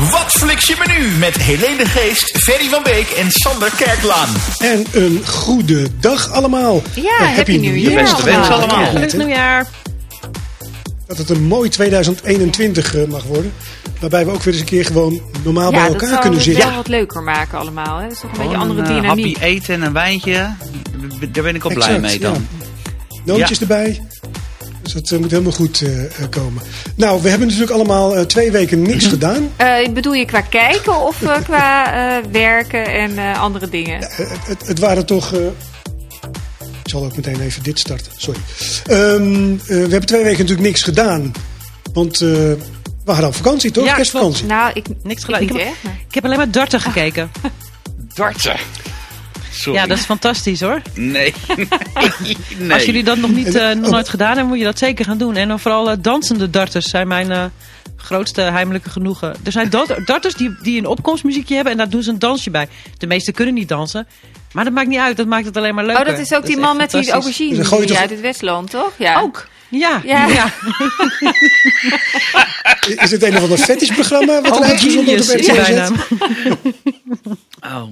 Wat fliks je menu met Helene de Geest, Ferry van Beek en Sander Kerklaan. En een goede dag allemaal. Ja, Eh, happy New Year. beste wensen allemaal. Ja, Gelukkig nieuwjaar. Dat het een mooi 2021 eh, mag worden. Waarbij we ook weer eens een keer gewoon normaal bij Ja, dat elkaar zou kunnen het zitten. wel wat leuker maken allemaal. Hè? Dat is toch een beetje andere een, eh, dynamiek. happy eten en een wijntje. Daar ben ik al blij Exact, mee dan. ja. Noontjes erbij. Dus dat eh, moet helemaal goed eh, eh, komen. Nou, we hebben natuurlijk allemaal eh, twee weken niks gedaan. Eh, bedoel je qua kijken of eh, qua eh, werken en eh, andere dingen? Het, het, het waren toch. eh, ik zal ook meteen even dit starten. Sorry. Ehm, eh, we hebben twee weken natuurlijk niks gedaan. Want eh, we hadden al vakantie, toch? Ja, Kerstvakantie. Nou, ik, Niks ik gedaan. Ik niet heb, ik heb alleen maar darten gekeken. Darten. Sorry. Ja, dat is fantastisch hoor. Nee. nee. Als jullie dat nog niet En- eh, nog nooit gedaan hebben, moet je dat zeker gaan doen. En dan vooral eh, dansende darters zijn mijn eh, grootste heimelijke genoegen. Er zijn dat- darters die, die een opkomstmuziekje hebben en daar doen ze een dansje bij. De meeste kunnen niet dansen. Maar dat maakt niet uit, dat maakt het alleen maar leuker. Oh, dat is ook die man met die aubergine Dus die toch- uit het Westland, toch? Ja. Ook, ja. Ja. ja. Is het een of ander fetishprogramma wat er uitgezonden wordt op RTL. Oh.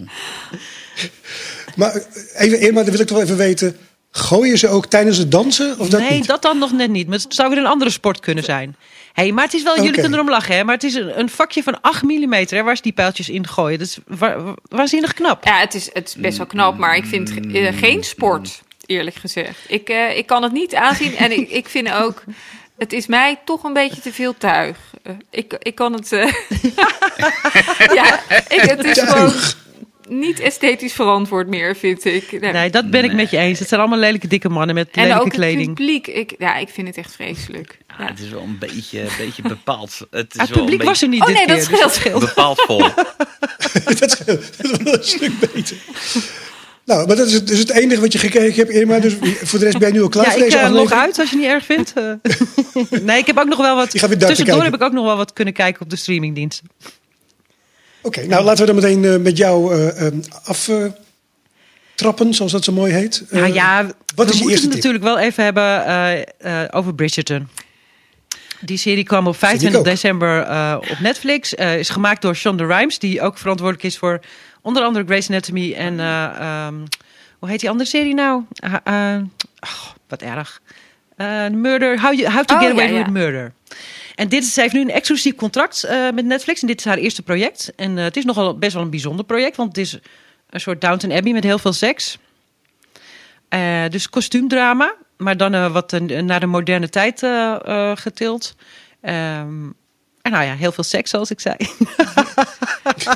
Maar even, Irma, dan wil ik toch wel even weten. Gooien ze ook tijdens het dansen? Of dat nee, niet? dat dan nog net niet. Maar het zou weer een andere sport kunnen zijn. hey, maar het is wel, jullie kunnen erom lachen, hè? Maar het is een, een vakje van 8 mm hè, waar ze die pijltjes in gooien. Dat is wa wa- waanzinnig knap. Ja, het is, het is best wel knap, maar ik vind eh, geen sport, eerlijk gezegd. Ik, eh, ik kan het niet aanzien en ik, ik vind ook, het is mij toch een beetje te veel tuig. Eh, ik, ik kan het, eh, ja, ik, het is gewoon niet esthetisch verantwoord meer, vind ik. Nee. Nee, dat ben ik met je eens. Het zijn allemaal lelijke dikke mannen met en lelijke ook het kleding. publiek, ik, ja, ik vind het echt vreselijk. Ja, Ja. het is wel een beetje, een beetje bepaald. Het, is Het wel publiek een was er niet Oh dit nee, dat dus scheelt. bepaald vol. dat, scheelt, dat een stuk beter. Nou, maar dat is, het, dus het enige wat je gekeken hebt, Irma. Dus voor de rest ben je nu al klaar Ja, voor ik eh, log uit als je niet erg vindt. Eh, nee, ik heb ook nog wel wat. Tussendoor kijken. heb ik ook nog wel wat kunnen kijken op de streamingdiensten. Oké, nou laten we dan meteen eh, met jou aftrappen, zoals dat zo mooi heet. Nou ja, wat we is je moeten eerste het tip? natuurlijk wel even hebben over Bridgerton. Die serie kwam op Vind ik 25 ook. december op Netflix. Is gemaakt door Shonda Rhimes, die ook verantwoordelijk is voor onder andere Grey's Anatomy en eh, ehm, hoe heet die andere serie nou? Eh, oh, wat erg. Eh, murder, How, you, how to Oh, Get Away ja. with Murder. En dit is, ze heeft nu een exclusief contract met Netflix. En dit is haar eerste project. En het is nogal best wel een bijzonder project. Want het is een soort Downton Abbey met heel veel seks. Dus kostuumdrama. Maar dan wat naar de moderne tijd getild. Ehm, en nou ja, heel veel seks zoals ik zei.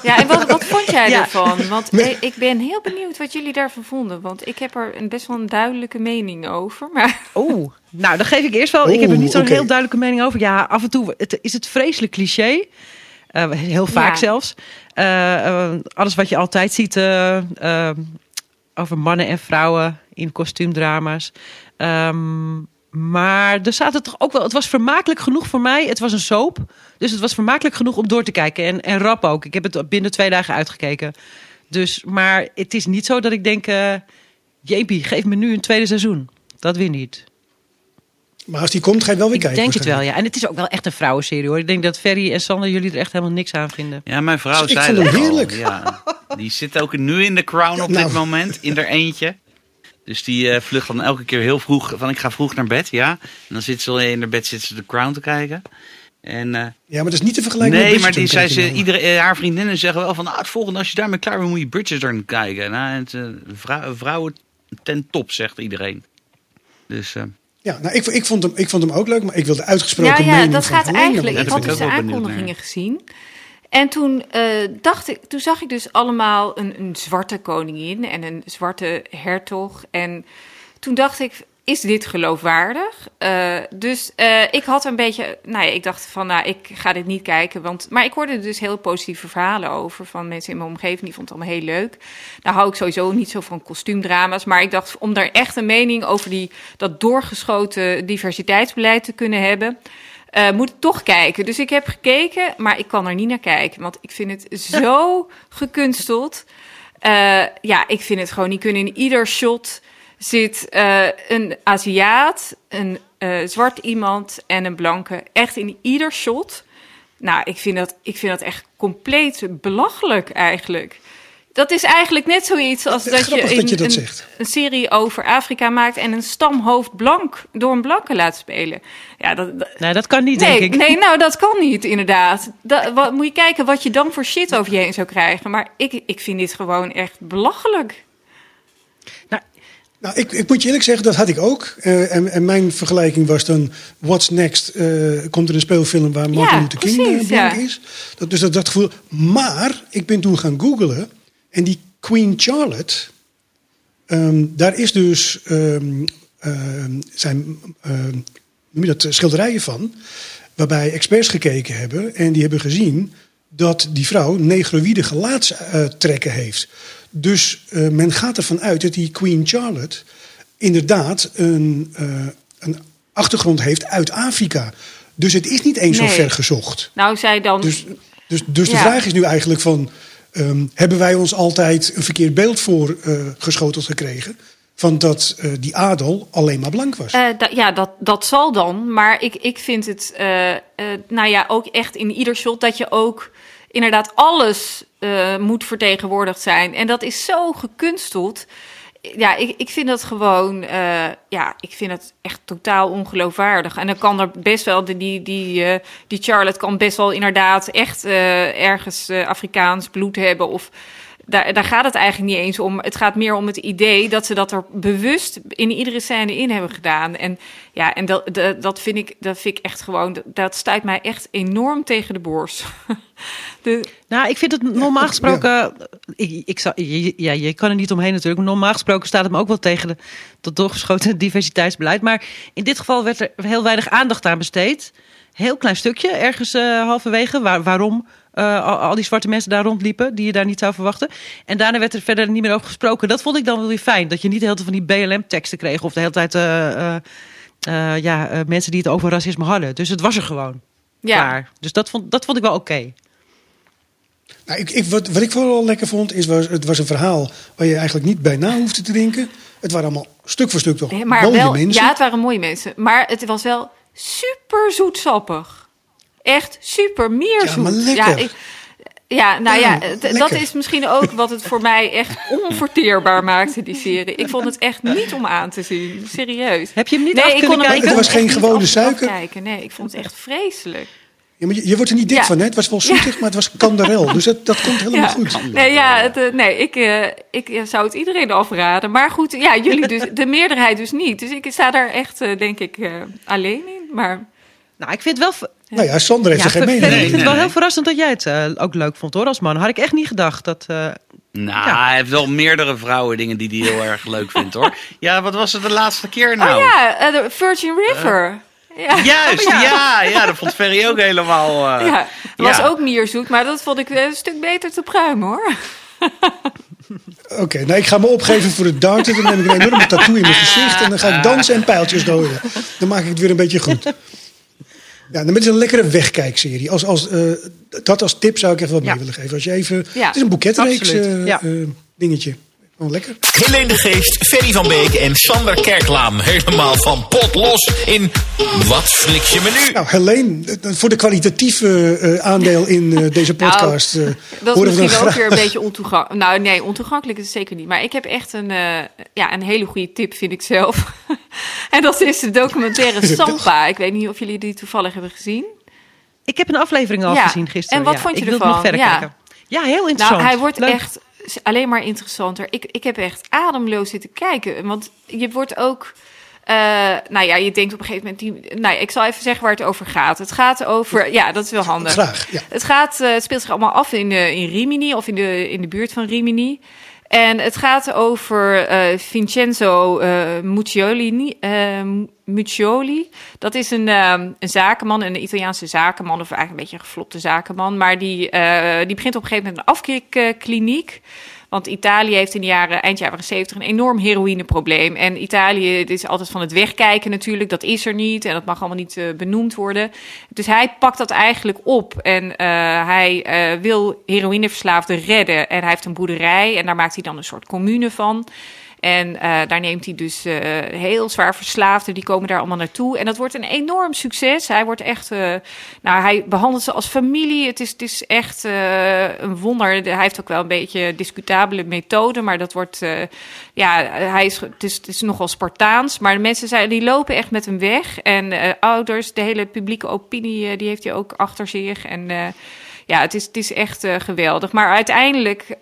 Ja, en wat, wat vond jij Ja. ervan? Want ik, ik ben heel benieuwd wat jullie daarvan vonden. Want ik heb er een best wel een duidelijke mening over. Maar Oeh, nou dan geef ik eerst wel. ik heb er niet zo'n heel duidelijke mening over. Ja, af en toe het, is het vreselijk cliché. Eh, heel vaak Ja. zelfs. Eh, eh, alles wat je altijd ziet over mannen en vrouwen in kostuumdrama's. Ehm, maar er zaten toch ook wel. Het was vermakelijk genoeg voor mij. Het was een soap. Dus het was vermakelijk genoeg om door te kijken. En, en rap ook. Ik heb het binnen twee dagen uitgekeken. Dus, maar het is niet zo dat ik denk. eh Jeepie, geef me nu een tweede seizoen. Dat weer niet. Maar als die komt, ga je wel weer Ik kijken. denk het wel, ja. En het is ook wel echt een vrouwenserie hoor. Ik denk dat Ferry en Sander jullie er echt helemaal niks aan vinden. Ja, mijn vrouw Ik zei dat al, heerlijk. Ja. Die zit ook nu in de crown op nou. dit moment, in er eentje. Dus die eh, vlucht dan elke keer heel vroeg, van ik ga vroeg naar bed, ja. En dan zit ze al in haar bed zit ze de crown te kijken. En, eh, Ja, maar dat is niet te vergelijken nee, met maar die zei ze, iedere, eh, haar vriendinnen zeggen wel van, nou, het volgende, als je daarmee klaar bent, moet je Bridgerton kijken. Nou, het, vrou- vrouwen ten top, zegt iedereen. Dus, eh, Ja, nou, ik, ik, vond hem, ik vond hem ook leuk, maar ik wilde uitgesproken ja, ja, dat van gaat eigenlijk. Ja, Ik had dus de aankondigingen gezien. En toen, eh, dacht ik, toen zag ik dus allemaal een, een zwarte koningin en een zwarte hertog. En toen dacht ik, is dit geloofwaardig? Eh, dus eh, ik had een beetje, nou ja, ik dacht van, nou, ik ga dit niet kijken. Want, maar ik hoorde er dus heel positieve verhalen over van mensen in mijn omgeving. Die vonden het allemaal heel leuk. Nou hou ik sowieso niet zo van kostuumdrama's. Maar ik dacht, om daar echt een mening over die, dat doorgeschoten diversiteitsbeleid te kunnen hebben... eh, moet toch kijken. Dus ik heb gekeken, maar ik kan er niet naar kijken. Want ik vind het zo gekunsteld. Eh, ja, ik vind het gewoon niet kunnen. In ieder shot zit eh, een Aziat, een zwart iemand en een blanke. Echt in ieder shot. Nou, ik vind, dat, ik vind dat echt compleet belachelijk eigenlijk. Dat is eigenlijk net zoiets als dat je, een, dat je dat een- zegt. een serie over Afrika maakt en een stamhoofd blank door een blanke laat spelen. Ja, dat, dat- Nee, dat kan niet, nee, denk ik. nee, nou dat kan niet, inderdaad. Dat, wat, moet je kijken wat je dan voor shit over je heen zou krijgen. Maar ik, ik vind dit gewoon echt belachelijk. Nou, Nou, ik, ik moet je eerlijk zeggen, dat had ik ook. Eh, en, en mijn vergelijking was dan... What's next? Eh, komt er een speelfilm waar Martin Ja, Luther King eh, precies, blank ja. is? Dat, dus dat, dat gevoel... Maar ik ben toen gaan googlen. En die Queen Charlotte... ehm, daar is dus... ehm, ehm, zijn noem je dat, schilderijen van... waarbij experts gekeken hebben... en die hebben gezien dat die vrouw negroïde gelaatstrekken heeft. Dus eh, men gaat ervan uit dat die Queen Charlotte inderdaad een, eh, een achtergrond heeft uit Afrika. Dus het is niet eens Nee. zo ver gezocht. Nou, zij dan. Dus, dus, dus de vraag is nu eigenlijk van... ehm, hebben wij ons altijd een verkeerd beeld voor eh, geschoteld gekregen... van dat eh, die adel alleen maar blank was? Eh, ja, dat, dat zal dan. Maar ik, ik vind het, nou ja, ook echt in ieder shot dat je ook inderdaad alles moet vertegenwoordigd zijn. En dat is zo gekunsteld. Ja, ik, ik vind dat gewoon, eh, ja, ik vind het echt totaal ongeloofwaardig. En dan kan er best wel, die, die, die, eh, die Charlotte kan best wel inderdaad echt eh, ergens Afrikaans bloed hebben of daar, daar gaat het eigenlijk niet eens om. Het gaat meer om het idee dat ze dat er bewust in iedere scène in hebben gedaan. En ja, en dat, dat, dat, vind, ik, dat vind ik echt gewoon, dat, dat stuit mij echt enorm tegen de borst. De, Nou, ik vind het normaal gesproken. Ik, ik zou, je- ja, je kan er niet omheen natuurlijk. Maar normaal gesproken staat het me ook wel tegen de, dat doorgeschoten diversiteitsbeleid. Maar in dit geval werd er heel weinig aandacht aan besteed. Heel klein stukje, ergens eh, halverwege. Waar, waarom eh, al, al die zwarte mensen daar rondliepen, die je daar niet zou verwachten. En daarna werd er verder niet meer over gesproken. Dat vond ik dan wel weer fijn. Dat je niet de hele tijd van die BLM-teksten kreeg. Of de hele tijd eh, eh, eh, ja, eh, mensen die het over racisme hadden. Dus het was er gewoon. ja, Klaar. Dus dat vond, dat vond ik wel oké. Nou, ik, ik, wat, wat ik vooral lekker vond, is was, het was een verhaal waar je eigenlijk niet bij na hoefde te denken. Het waren allemaal stuk voor stuk toch Nee, maar mooie wel, mensen. ja, het waren mooie mensen. Maar het was wel super zoetsappig. Echt super meer Ja, zoet. maar lekker. Ja, ik- ja, nou ja, dat is misschien ook wat het voor mij echt onverteerbaar maakte, die serie. Ik vond het echt niet om aan te zien. Serieus. Heb je hem niet nee, af ik kunnen kon hem, kijken? ik Het was geen gewone suiker. afkijken. Nee, ik vond het echt vreselijk. Ja, maar je, je wordt er niet dik Ja. van, hè? Het was wel zoetig, maar het was kanderel. Dus dat, dat komt helemaal Ja. goed. Nee, ja, het, eh, nee ik, eh, ik eh, zou het iedereen afraden. Maar goed, ja, jullie dus, de meerderheid dus niet. Dus ik sta daar echt, eh, denk ik, eh, alleen in. Maar Nou, ik vind het wel. Nou ja, Sander heeft Ja, er geen mening ik vind het wel nee. heel verrassend dat jij het eh, ook leuk vond hoor, als man. Had ik echt niet gedacht dat. eh, Nou, Ja. hij heeft wel meerdere vrouwen dingen die hij heel erg leuk vindt hoor. Ja, wat was het de laatste keer nou? Oh ja, eh, Virgin River. ja. Juist, ja. ja, dat vond Ferry ook helemaal. eh, Ja, het was ja. ook mierzoet, maar dat vond ik een stuk beter te pruimen hoor. Oké, nou ik ga me opgeven voor het darten. Dan neem ik een enorme tattoo in mijn gezicht. En dan ga ik dansen en pijltjes gooien. Dan maak ik het weer een beetje goed. Ja, dan is het een lekkere wegkijkserie. Als, als, eh, dat als tip zou ik even wat Ja. mee willen geven. Als je even, Ja, het is een boeketreeks eh, ja. eh, dingetje. Gewoon lekker. Helene de Geest, Ferry van Beek en Sander Kerklaam. Helemaal van pot los in Wat flik je me nu? Nou, Helene, eh, voor de kwalitatieve eh, aandeel in eh, deze podcast. eh, Nou, Dat is misschien ook graag. weer een beetje ontoegankelijk. Nou nee, ontoegankelijk is het zeker niet. Maar ik heb echt een, eh, ja, een hele goede tip, vind ik zelf. en dat is de documentaire Sampa. Ik weet niet of jullie die toevallig hebben gezien. ik heb een aflevering al Ja. gezien gisteren. En wat ja. vond je ik wilde ervan? nog verder Ja. kijken. Ja, heel interessant. Nou, hij wordt Leuk. echt alleen maar interessanter. Ik, ik heb echt ademloos zitten kijken. Want je wordt ook... eh, nou ja, je denkt op een gegeven moment... Die, nou, ik zal even zeggen waar het over gaat. Het gaat over... Ja, dat is wel handig. Graag, ja. Het, gaat, eh, het speelt zich allemaal af in, eh, in Rimini of in de, in de buurt van Rimini. En het gaat over eh, Vincenzo eh Muccioli, Muccioli. Dat is een, eh, een zakenman, een Italiaanse zakenman, of eigenlijk een beetje een geflopte zakenman. Maar die, die begint op een gegeven moment een afkikkliniek. Want Italië heeft in de jaren, eind jaren 70 een enorm heroïneprobleem. En Italië het is altijd van het wegkijken natuurlijk. Dat is er niet en dat mag allemaal niet eh, benoemd worden. Dus hij pakt dat eigenlijk op. En eh, hij eh, wil heroïneverslaafden redden. En hij heeft een boerderij en daar maakt hij dan een soort commune van. En uh, daar neemt hij dus uh, heel zwaar verslaafden, die komen daar allemaal naartoe. En dat wordt een enorm succes. Hij wordt echt, uh, nou, hij behandelt ze als familie. Het is, het is echt een wonder. Hij heeft ook wel een beetje discutabele methode, maar dat wordt, ja, hij is, het is, het is nogal Spartaans. Maar de mensen zijn, die lopen echt met hem weg. En ouders, de hele publieke opinie, die heeft hij ook achter zich. En ja, het is, het is echt geweldig. Maar uiteindelijk.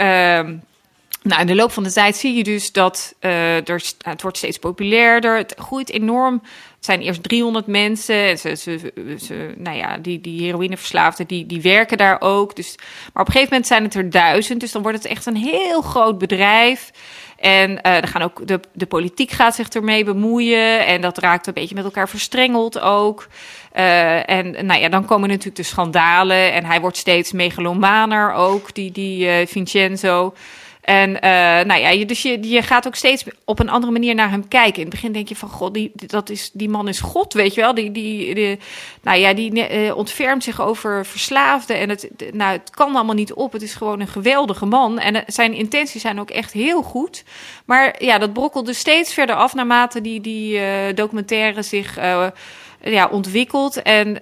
Nou, in de loop van de tijd zie je dus dat uh, er, het wordt steeds populairder. Het groeit enorm. Het zijn eerst 300 mensen. Ze, ze, ze, nou ja, die, die heroïneverslaafden, die, die werken daar ook. Dus, maar op een gegeven moment zijn het er duizend. Dus dan wordt het echt een heel groot bedrijf. En uh, dan gaan ook de, de politiek gaat zich ermee bemoeien. En dat raakt een beetje met elkaar verstrengeld ook. Uh, en nou ja, dan komen natuurlijk de schandalen. En hij wordt steeds megalomaner ook, die, die Vincenzo. En uh, nou ja, je, dus je, je gaat ook steeds op een andere manier naar hem kijken. In het begin denk je van, god, die, dat is, die man is God, weet je wel. Die, die, nou ja, die uh, ontfermt zich over verslaafden. En het, nou, het kan allemaal niet op. Het is gewoon een geweldige man. En uh, zijn intenties zijn ook echt heel goed. Maar ja, dat brokkelde steeds verder af naarmate die, die documentaire zich ja, ontwikkeld. En uh,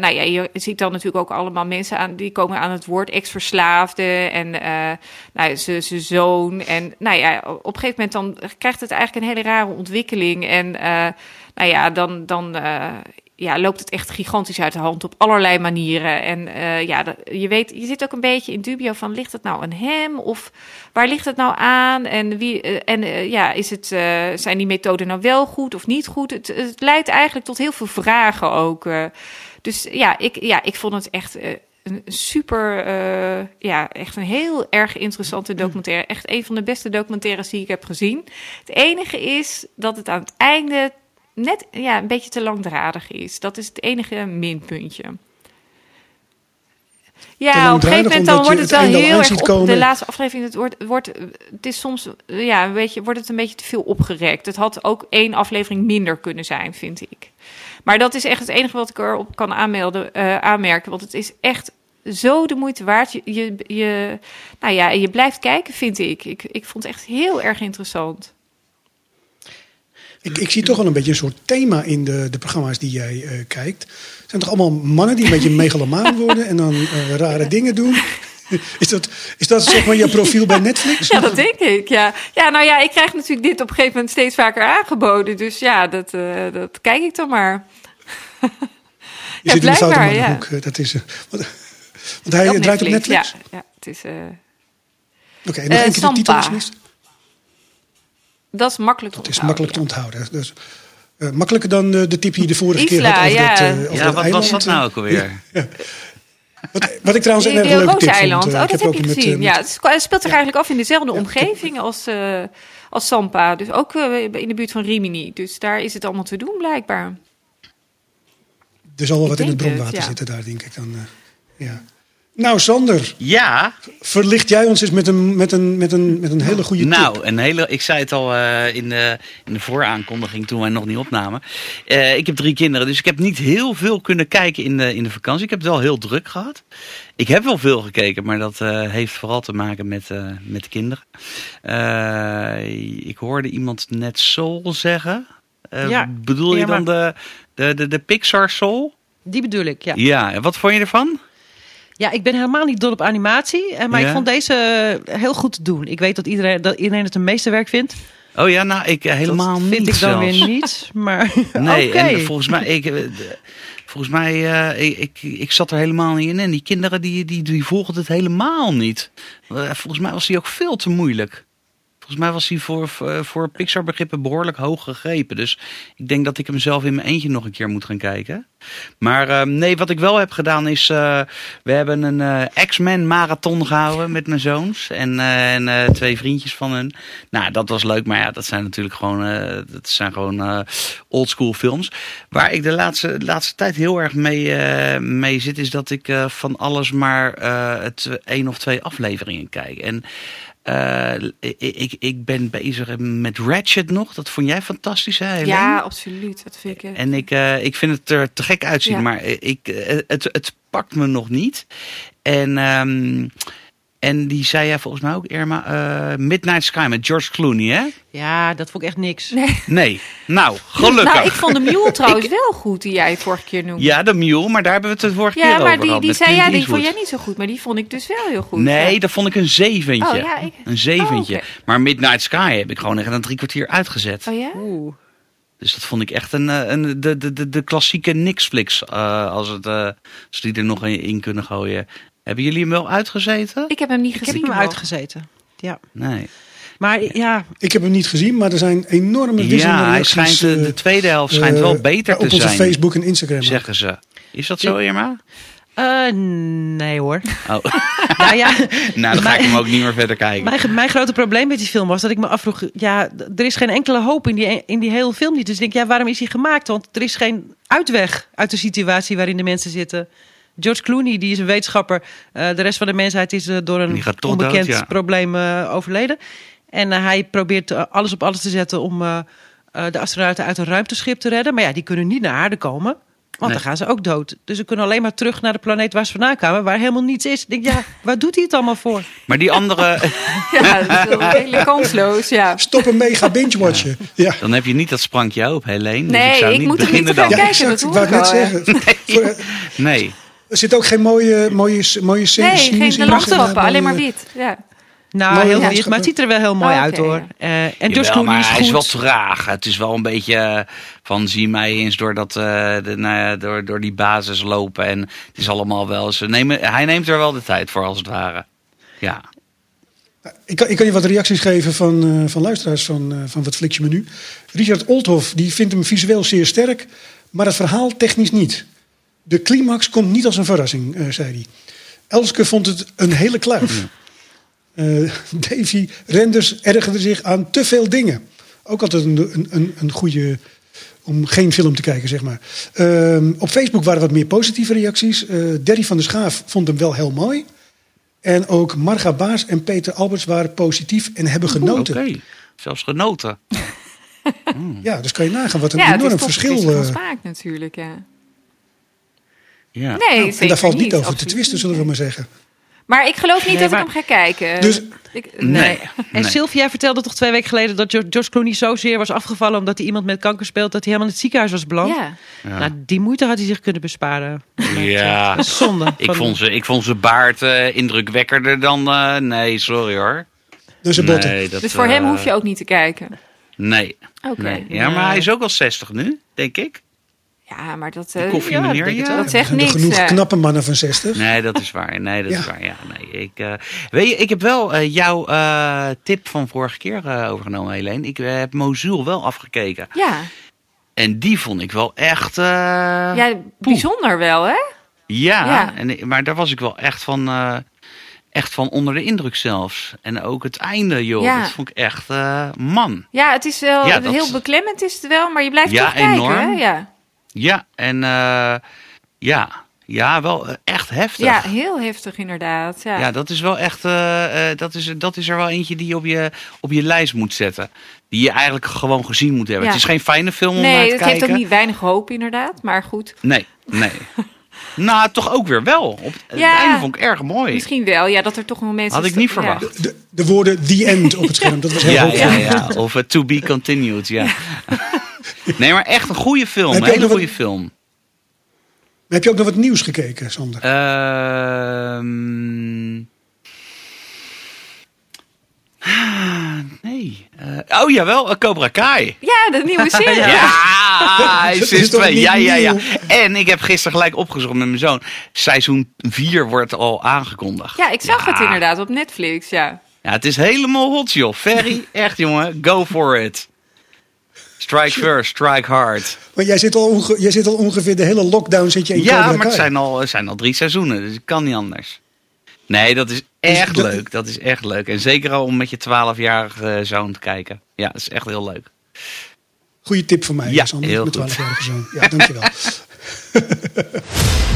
nou ja, je ziet dan natuurlijk ook allemaal mensen aan die komen aan het woord ex-verslaafde en uh, nou, zijn zoon. En nou ja, op een gegeven moment dan krijgt het eigenlijk een hele rare ontwikkeling. En uh, nou ja, dan, dan ja, loopt het echt gigantisch uit de hand op allerlei manieren. En uh, ja, je weet, je zit ook een beetje in dubio van ligt het nou aan hem of waar ligt het nou aan? En wie uh, en uh, ja, is het zijn die methoden nou wel goed of niet goed? Het, het leidt eigenlijk tot heel veel vragen ook. dus ja, ik, ja, ik vond het echt een super, uh, ja, echt een heel erg interessante documentaire. Echt een van de beste documentaires die ik heb gezien. Het enige is dat het aan het einde net ja, een beetje te langdradig is. Dat is het enige minpuntje. Ja, op een gegeven moment dan wordt het wel heel erg op de laatste aflevering. Het wordt, het wordt, het is soms ja, een beetje, wordt het een beetje te veel opgerekt. Het had ook één aflevering minder kunnen zijn, vind ik. Maar dat is echt het enige wat ik erop kan aanmelden, uh, aanmerken. Want het is echt zo de moeite waard. Je, je, je, nou ja, je blijft kijken, vind ik. ik. Ik vond het echt heel erg interessant. Ik, ik zie toch wel een beetje een soort thema in de, de programma's die jij uh, kijkt. Het zijn toch allemaal mannen die een beetje megalomaan worden en dan uh, rare dingen doen. Is dat, is dat zeg maar je profiel bij Netflix? Ja, dat denk ik. Ja. ja, nou ja, ik krijg natuurlijk dit op een gegeven moment steeds vaker aangeboden. Dus ja, dat, uh, dat kijk ik dan maar. Je ja, zit in de foute ja. Hoek, dat is, want, want hij op draait op Netflix? Ja, ja het is... Oké, okay, nog één keer de titel alsjeblieft. Dat is makkelijk te onthouden. Dat is makkelijk te onthouden. Dus, uh, makkelijker dan uh, de tip die je de vorige Isla, keer had over ja. dat, uh, over ja, dat wat eiland. was dat nou ook alweer? Ja. Wat, wat ik trouwens een de, erg leuke tip eiland. vond. Oh, dat heb je met, gezien. met, ja, het speelt zich eigenlijk af in dezelfde omgeving als, als Sampa. Dus ook in de buurt van Rimini. Dus daar is het allemaal te doen blijkbaar. Er zal wel wat in het bronwater het, ja. zitten daar, denk ik dan. ja. Nou, Sander. Ja. Verlicht jij ons eens met een, met een, met een, met een hele goede tip? Nou, een hele, ik zei het al uh, in, de, in de vooraankondiging toen wij nog niet opnamen. Uh, ik heb drie kinderen, dus ik heb niet heel veel kunnen kijken in de, in de vakantie. Ik heb het wel heel druk gehad. Ik heb wel veel gekeken, maar dat uh, heeft vooral te maken met, met de kinderen. ik hoorde iemand net Soul zeggen. ja. Bedoel je dan de, de, de, de Pixar Soul? Die bedoel ik, ja. Ja, en wat vond je ervan? Ja, ik ben helemaal niet dol op animatie. Maar ja. ik vond deze heel goed te doen. Ik weet dat iedereen, dat iedereen het een meesterwerk vindt. Oh ja, nou, ik helemaal dat niet vind ik dan zelfs. weer niet. Maar nee, okay. en volgens mij, ik, volgens mij uh, ik, ik, ik zat er helemaal niet in. En die kinderen die, die, die volgden het helemaal niet. Volgens mij was die ook veel te moeilijk. Volgens mij was hij voor, voor Pixar begrippen behoorlijk hoog gegrepen. Dus ik denk dat ik hem zelf in mijn eentje nog een keer moet gaan kijken. Maar uh, nee, wat ik wel heb gedaan is... Uh, we hebben een uh, X-Men marathon gehouden met mijn zoons. En, en twee vriendjes van hun. Nou, dat was leuk. Maar ja, dat zijn natuurlijk gewoon, dat zijn gewoon oldschool films. Waar ik de laatste, laatste tijd heel erg mee, mee zit... is dat ik van alles maar het één of twee afleveringen kijk. En... Uh, ik, ik ben bezig met Ratchet nog. Dat vond jij fantastisch, hè? Helene? Ja, absoluut. Dat vind ik. En ik, uh, ik vind het er te gek uitzien, Ja. maar ik, het, het pakt me nog niet. En um, En die zei jij volgens mij ook, Irma, eh, Midnight Sky met George Clooney, hè? Ja, dat vond ik echt niks. Nee. Nou, gelukkig. Nou, ik vond de mule trouwens wel goed die jij vorige keer noemde. Ja, de Mule, maar daar hebben we het de vorige keer Ja, over maar die, gehad. die met zei ja, die vond jij niet zo goed, maar die vond ik dus wel heel goed. Nee, ja. dat vond ik een zeventje. Oh, ja, ik- Een zeventje. Oh. Maar Midnight Sky heb ik gewoon echt een drie kwartier uitgezet. Oh ja? Oeh. Dus dat vond ik echt een, eh, een, de, de, de, de klassieke Nixflix, eh als, het, eh, als die er nog in, in kunnen gooien. Hebben jullie hem wel uitgezeten? Ik heb hem niet Ik gezien. heb hem uitgezeten. Ja. Nee. Maar ja, Ik heb hem niet gezien, maar er zijn enorme wisselende Ja, hij schijnt, de, de eh, tweede helft schijnt eh, wel beter op te onze zijn, Facebook en Instagram. zeggen ze. Is dat zo, Irma? eh, nee hoor. Oh. nou ja, nou, dan ga ik hem ook niet meer verder kijken. mijn, mijn grote probleem met die film was dat ik me afvroeg... Ja, er is geen enkele hoop in die, in die hele film niet. Dus ik denk, ja, waarom is hij gemaakt? Want er is geen uitweg uit de situatie waarin de mensen zitten. George Clooney, die is een wetenschapper. Eh, de rest van de mensheid is eh, door een onbekend dood, ja. probleem eh, overleden. En eh, hij probeert alles op alles te zetten om eh, eh, de astronauten uit een ruimteschip te redden. Maar ja, die kunnen niet naar aarde komen. Want Nee. dan gaan ze ook dood. Dus ze kunnen alleen maar terug naar de planeet waar ze vandaan kwamen. Waar helemaal niets is. Ik denk, ja, waar doet hij het allemaal voor? Maar die andere, Ja, dat is wel hele kansloos, ja. Stop een mega binge-watchen. Ja. dan heb je niet dat sprankje op, Helene. Dus Nee, ik zou ik niet moet er niet gaan dan. Ja, kijken, exact. dat Ik hoor wou ik net al, ja. zeggen. Voor- Nee. Er zitten ook geen mooie, mooie, mooie. Nee, geen landstappen, maar, alleen maar eh, wit. Ja. Nou, Mooie heel wit, maar het ziet er wel heel mooi Oh, uit oké, hoor. ja. Eh, en Jawel, George Clooney maar is hij is wel traag. Het is wel een beetje eh, van zie mij eens door, dat, eh, de, nou ja, door, door die basis lopen. En het is allemaal wel. Ze nemen, hij neemt er wel de tijd voor als het ware. Ja. Ik kan, ik kan je wat reacties geven van, eh, van luisteraars van, eh, van Wat Fliks je me nu. Richard Olthoff die vindt hem visueel zeer sterk, maar het verhaal technisch niet. De climax komt niet als een verrassing, eh, zei hij. Elske vond het een hele kluif. Eh, Davy Renders ergerde zich aan te veel dingen. Ook altijd een, een, een, een goede om geen film te kijken, zeg maar. Ehm, op Facebook waren wat meer positieve reacties. Eh Derry van der Schaaf vond hem wel heel mooi. En ook Marga Baas en Peter Alberts waren positief en hebben Oké. genoten. Zelfs genoten. Ja, dus kan je nagaan wat een Ja, het is enorm toch verschil. verschil van eh, smaak natuurlijk, ja. Ja. Nee, en zeker daar valt niet over te twisten, zullen we maar zeggen. Maar ik geloof niet Nee, dat maar- ik hem ga kijken. Dus- Ik, Nee. En. Sylvia vertelde toch twee weken geleden dat George Clooney zozeer was afgevallen omdat hij iemand met kanker speelt dat hij helemaal in het ziekenhuis was beland. Ja. Ja. Nou, die moeite had hij zich kunnen besparen. Ja. Dat is zonde. Ik vond, ze, ik vond zijn baard eh, indrukwekkerder dan... eh, nee, sorry hoor. Dus. Nee, dat, Dus voor eh, hem hoef je ook niet te kijken. Nee. Oké. nee. Ja, maar hij is ook al 60 nu, denk ik. Ja, maar dat, eh, koffie ja, dat zegt niks. genoeg eh. knappe mannen van 60. Nee, dat is waar. Nee, dat Ja. is waar. Ja, nee. Ik, eh, weet je, ik heb wel eh, jouw eh, tip van vorige keer eh, overgenomen, Helene. Ik heb Mosul wel afgekeken. Ja, En die vond ik wel echt... eh, ja, bijzonder wel, hè? Ja, Ja. En, maar daar was ik wel echt van, eh, echt van onder de indruk zelfs. En ook het einde, joh. Ja. Dat vond ik echt, eh, man. Ja, het is wel Ja, dat- heel beklemmend is het wel, maar je blijft Ja, toch kijken, enorm. hè? Ja. Ja, en eh, ja, ja, wel eh, echt heftig. ja, heel heftig inderdaad. Ja. Ja, dat is wel echt, eh, eh, dat, is, dat is er wel eentje die je op je, op je lijst moet zetten. Die je eigenlijk gewoon gezien moet hebben. Ja. Het is geen fijne film om naar nee, te het kijken. heeft ook niet weinig hoop inderdaad, maar goed. Nee, nee. nou, toch ook weer wel. Op het Ja. einde vond ik erg mooi. Misschien wel, ja, dat er toch nog mensen... Had ik niet verwacht. De, de woorden the end op het scherm, dat was heel Ja, hoopvol. ja, ja. Of eh, To Be Continued, ja. nee, maar echt een goede film. Heb Een je ook hele nog goede film. Heb je ook nog wat nieuws gekeken, Sander? Ehm ah, nee. Eh, oh jawel, uh, Cobra Kai. Ja, de nieuwe serie. Ja, Dat is toch twee. Ja, ja, ja. En ik heb gisteren gelijk opgezocht met mijn zoon. Seizoen 4 wordt al aangekondigd. Ja, ik zag Ja. het inderdaad op Netflix, ja. Ja, het is helemaal hot, joh. Ferry, echt jongen, go for it. Strike first, strike hard. Maar jij zit, al jij zit al ongeveer de hele lockdown zit je in Ja, maar het zijn, al, het zijn al drie seizoenen, dus het kan niet anders. Nee, dat is echt leuk. Dat is echt leuk. En zeker al om met je 12-jarige zoon te kijken. Ja, dat is echt heel leuk. Goeie tip van mij, Ja, Sander, heel met goed. 12-jarige zoon. Ja, dankjewel.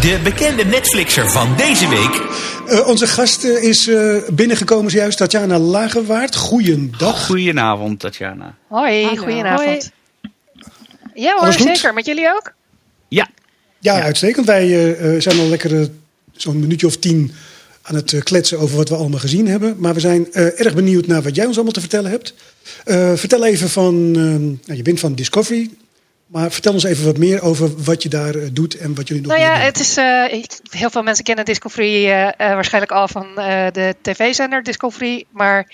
De bekende Netflixer van deze week. Eh, onze gast eh, is eh, binnengekomen zojuist, Tatjana Lagerwaard. Goeiedag. Goedenavond, Tatjana. Hoi, Hallo. goedenavond. Ja hoor, zeker. Met jullie ook? Ja, Ja, uitstekend. Wij zijn al lekker zo'n minuutje of tien aan het kletsen over wat we allemaal gezien hebben. Maar we zijn eh, erg benieuwd naar wat jij ons allemaal te vertellen hebt. Eh, vertel even van, ehm, nou, je bent van Discovery. Maar vertel ons even wat meer over wat je daar eh, doet en wat jullie nog Nou ja, doen. het is, eh, heel veel mensen kennen Discovery eh, waarschijnlijk al van de tv-zender Discovery. Maar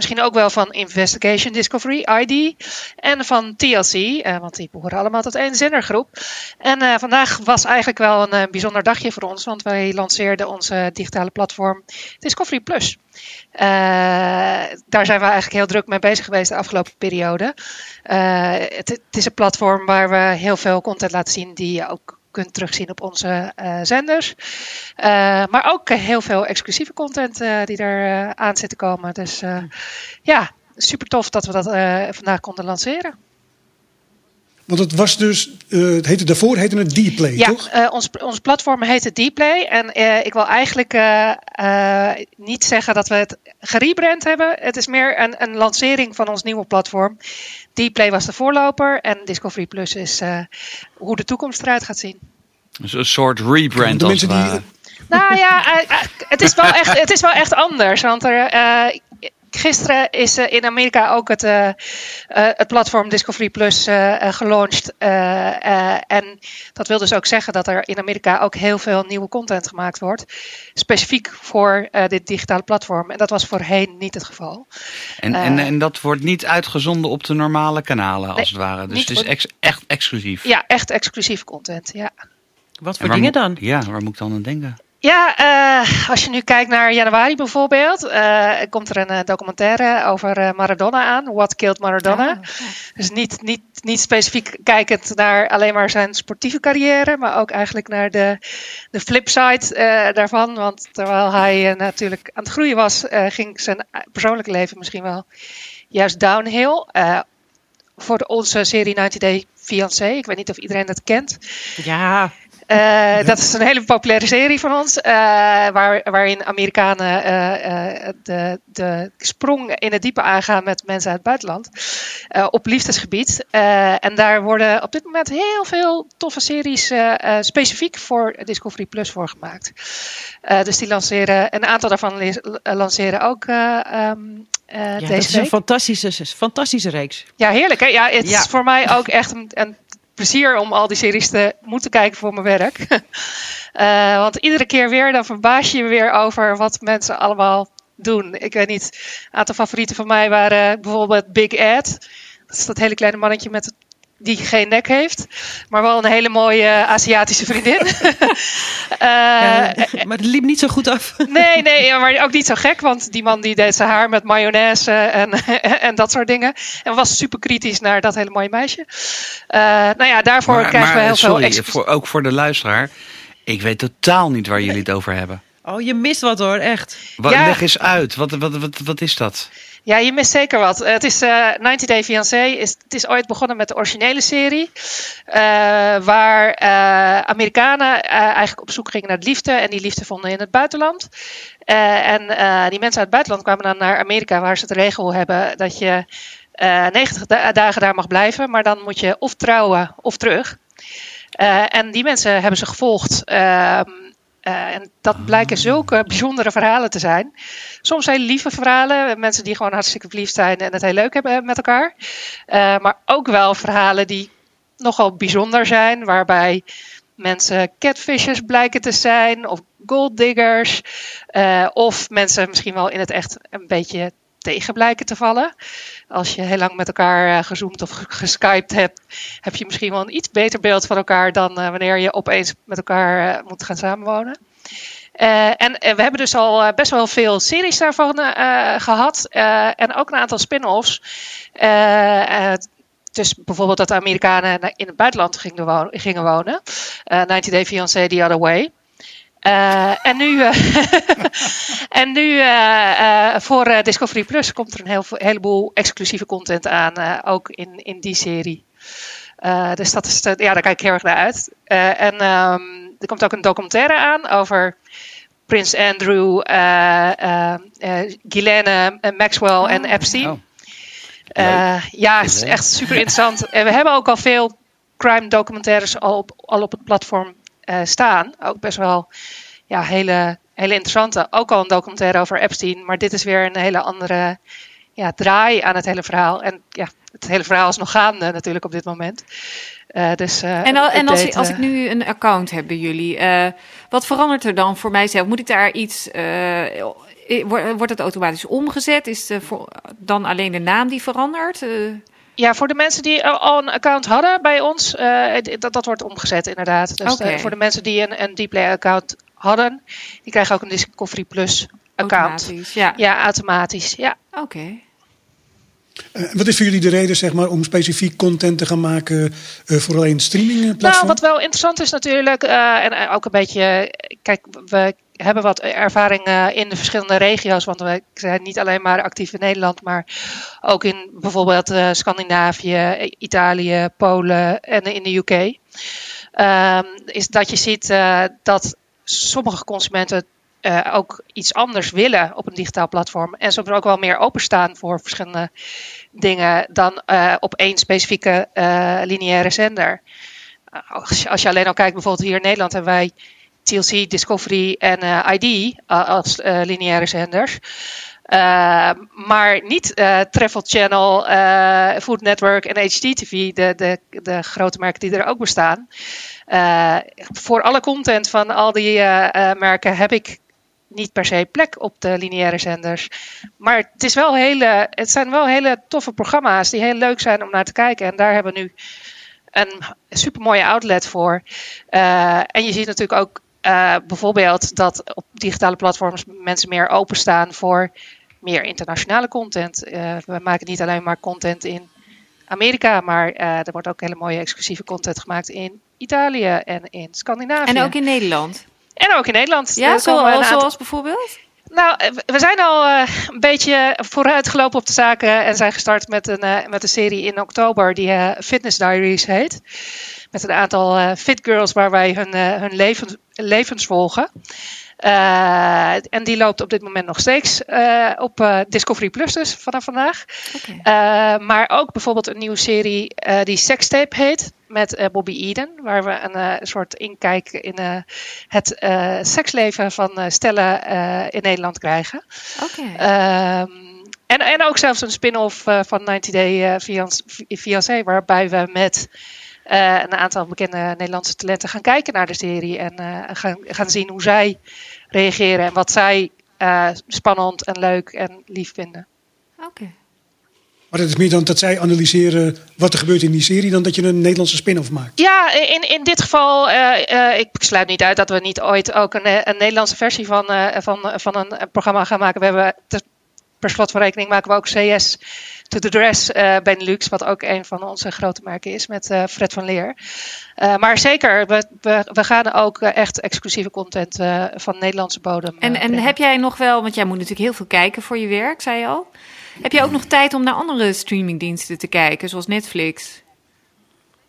misschien ook wel van Investigation Discovery, ID. En van TLC, eh, want die behoren allemaal tot één zendergroep. En eh, vandaag was eigenlijk wel een eh, bijzonder dagje voor ons. Want wij lanceerden onze digitale platform Discovery Plus. Daar zijn we eigenlijk heel druk mee bezig geweest de afgelopen periode. Het, het is een platform waar we heel veel content laten zien die je ook kunt terugzien op onze eh, zenders. Eh, maar ook eh, heel veel exclusieve content die er aan zit te komen. Dus ja, super tof dat we dat vandaag konden lanceren. Want het was dus, eh, het heette daarvoor heette het D-Play, Ja, toch? eh, ons, ons platform heet Dplay. En eh, ik wil eigenlijk eh, eh, niet zeggen dat we het gerebrand hebben. Het is meer een, een lancering van ons nieuwe platform. Dplay was de voorloper en Discovery Plus is eh, hoe de toekomst eruit gaat zien. Dus een soort rebrand als het ware. Nou ja, het is wel echt, het is wel echt anders. Want er, eh, gisteren is eh, in Amerika ook het, eh, eh, het platform Discovery Plus gelaunched. Eh, eh, en dat wil dus ook zeggen dat er in Amerika ook heel veel nieuwe content gemaakt wordt. Specifiek voor eh, dit digitale platform. En dat was voorheen niet het geval. En, en, en dat wordt niet uitgezonden op de normale kanalen, als Nee, het ware. Dus het is ex- echt exclusief. Ja, echt exclusief content. Ja. Wat voor dingen dan? Ja, waar moet ik dan aan denken? Ja, eh, als je nu kijkt naar januari bijvoorbeeld, eh, komt er een eh, documentaire over Maradona aan. What Killed Maradona. Dus niet, niet, niet specifiek kijkend naar alleen maar zijn sportieve carrière, maar ook eigenlijk naar de, de flipside daarvan. Want terwijl hij natuurlijk aan het groeien was, ging zijn persoonlijke leven misschien wel juist downhill. Voor onze serie 90 Day Fiancé, ik weet niet of iedereen dat kent. Ja, Eh, Dat is een hele populaire serie van ons, eh, waar, waarin Amerikanen eh, de, de sprong in het diepe aangaan met mensen uit het buitenland op liefdesgebied. En daar worden op dit moment heel veel toffe series specifiek voor Discovery Plus voor gemaakt. Dus die lanceren, een aantal daarvan lanceren ook ehm, eh, ja dat is een fantastische, fantastische reeks. Ja, heerlijk. Hè? Ja, het Ja. is voor mij ook echt een, een plezier om al die series te moeten kijken voor mijn werk. Eh, want iedere keer weer, dan verbaas je je weer over wat mensen allemaal doen. Ik weet niet, een aantal favorieten van mij waren bijvoorbeeld Big Ed. Dat is dat hele kleine mannetje met die geen nek heeft, maar wel een hele mooie Aziatische vriendin. Eh, Ja, maar het liep niet zo goed af. Nee, nee, ja, maar ook niet zo gek, want die man die deed zijn haar met mayonaise en, en dat soort dingen. En was super kritisch naar dat hele mooie meisje. Eh, nou ja, daarvoor Maar- krijgen we heel veel sorry, exclusief- voor, ook voor de luisteraar. Ik weet totaal niet waar jullie het over hebben. Oh, je mist wat hoor, echt. Wat, Ja. Leg eens uit. Wat, wat, wat, wat is dat? Ja, je mist zeker wat. Eh, het is eh 90 Day Fiancé. Is, het is ooit begonnen met de originele serie. eh, waar Amerikanen eigenlijk op zoek gingen naar de liefde. En die liefde vonden in het buitenland. En die mensen uit het buitenland kwamen dan naar Amerika. Waar ze de regel hebben dat je eh 90 da- dagen daar mag blijven. Maar dan moet je of trouwen of terug. En die mensen hebben ze gevolgd. Eh, en dat blijken zulke bijzondere verhalen te zijn. Soms hele lieve verhalen. Mensen die gewoon hartstikke verliefd zijn en het heel leuk hebben met elkaar. Eh, maar ook wel verhalen die nogal bijzonder zijn. Waarbij mensen catfishers blijken te zijn. Of golddiggers. eh, of mensen misschien wel in het echt een beetje tegen blijken te vallen. Als je heel lang met elkaar eh, gezoomd of ge- geskyped hebt, heb je misschien wel een iets beter beeld van elkaar dan eh, wanneer je opeens met elkaar eh, moet gaan samenwonen. En we hebben dus al best wel veel series daarvan eh, gehad. eh, en ook een aantal spin-offs. Dus bijvoorbeeld dat de Amerikanen in het buitenland gingen, wo- gingen wonen. Eh 90 Day Fiancé The Other Way. Eh, en nu, eh, en nu eh, voor Discovery Plus komt er een heel, heleboel exclusieve content aan. ook in, in die serie. Dus dat is ja, daar kijk ik heel erg naar uit. En ehm, er komt ook een documentaire aan over Prins Andrew, Ghislaine Maxwell en Epstein. Oh. Ja, het is echt super interessant. En we hebben ook al veel crime documentaires al op, al op het platform eh, staan. Ook best wel ja, hele hele interessante. Ook al een documentaire over Epstein, maar dit is weer een hele andere ja, draai aan het hele verhaal. En ja, het hele verhaal is nog gaande natuurlijk op dit moment. Uh, dus, uh, en, al, en als, update, als ik nu een account heb bij jullie, uh, wat verandert er dan voor mijzelf? Moet ik daar iets. wordt het automatisch omgezet? Is de, voor, dan alleen de naam die verandert? Ja, voor de mensen die al een account hadden bij ons, dat, dat wordt omgezet inderdaad. Dus okay. voor de mensen die een, een Dplay-account hadden, die krijgen ook een Discovery Plus account. Automatisch, ja. Ja, automatisch. Ja. Oké. Okay. Uh, wat is voor jullie de reden zeg maar, om specifiek content te gaan maken uh, voor alleen streamingplatform? Nou, wat wel interessant is natuurlijk, en ook een beetje, kijk, we hebben wat ervaring in de verschillende regio's, want we zijn niet alleen maar actief in Nederland, maar ook in bijvoorbeeld Scandinavië, Italië, Polen en in de UK. Ehm, is dat je ziet dat sommige consumenten uh, ook iets anders willen op een digitaal platform. En soms ook wel meer openstaan voor verschillende dingen dan uh, op één specifieke uh, lineaire zender. Als je, als je, alleen al kijkt, bijvoorbeeld hier in Nederland hebben wij TLC, Discovery en ID als lineaire zenders. maar niet Travel Channel, Food Network en HDTV, de, de, de grote merken die er ook bestaan. voor alle content van al die merken heb ik niet per se plek op de lineaire zenders. Maar het, is wel hele, het zijn wel hele toffe programma's die heel leuk zijn om naar te kijken. En daar hebben we nu een supermooie outlet voor. Uh, en je ziet natuurlijk ook uh, bijvoorbeeld dat op digitale platforms mensen meer openstaan voor meer internationale content. Uh, we maken niet alleen maar content in Amerika, maar er wordt ook hele mooie exclusieve content gemaakt in Italië en in Scandinavië. En ook in Nederland. En ook in Nederland. Ja, zoals, zoals bijvoorbeeld? Nou, we zijn al uh, een beetje vooruitgelopen op de zaken en zijn gestart met een, uh, met een serie in oktober die uh, Fitness Diaries heet. Met een aantal fit girls waar wij hun, hun levens, levens volgen. Uh, en die loopt op dit moment nog steeds uh, op uh, Discovery Plus dus vanaf vandaag. Okay. maar ook bijvoorbeeld een nieuwe serie die Sextape heet met Bobby Eden. Waar we een soort inkijk in het seksleven van stellen in Nederland krijgen. Okay. en, en ook zelfs een spin-off van 90 Day Fiancé waarbij we met... Uh, een aantal bekende Nederlandse talenten gaan kijken naar de serie en uh, gaan, gaan zien hoe zij reageren en wat zij uh, spannend en leuk en lief vinden. Oké. Okay. Maar het is meer dan dat zij analyseren wat er gebeurt in die serie, dan dat je een Nederlandse spin-off maakt. Ja, in, in dit geval, ik sluit niet uit dat we niet ooit ook een, een Nederlandse versie van, van, van een, een programma gaan maken. We hebben per slot van rekening maken we ook CS to the Dress uh, Benelux, wat ook een van onze grote merken is met uh, Fred van Leer. Uh, maar zeker, we, we, we gaan ook echt exclusieve content van Nederlandse bodem. En, en heb jij nog wel, want jij moet natuurlijk heel veel kijken voor je werk, zei je al. Heb je ook nog tijd om naar andere streamingdiensten te kijken, zoals Netflix?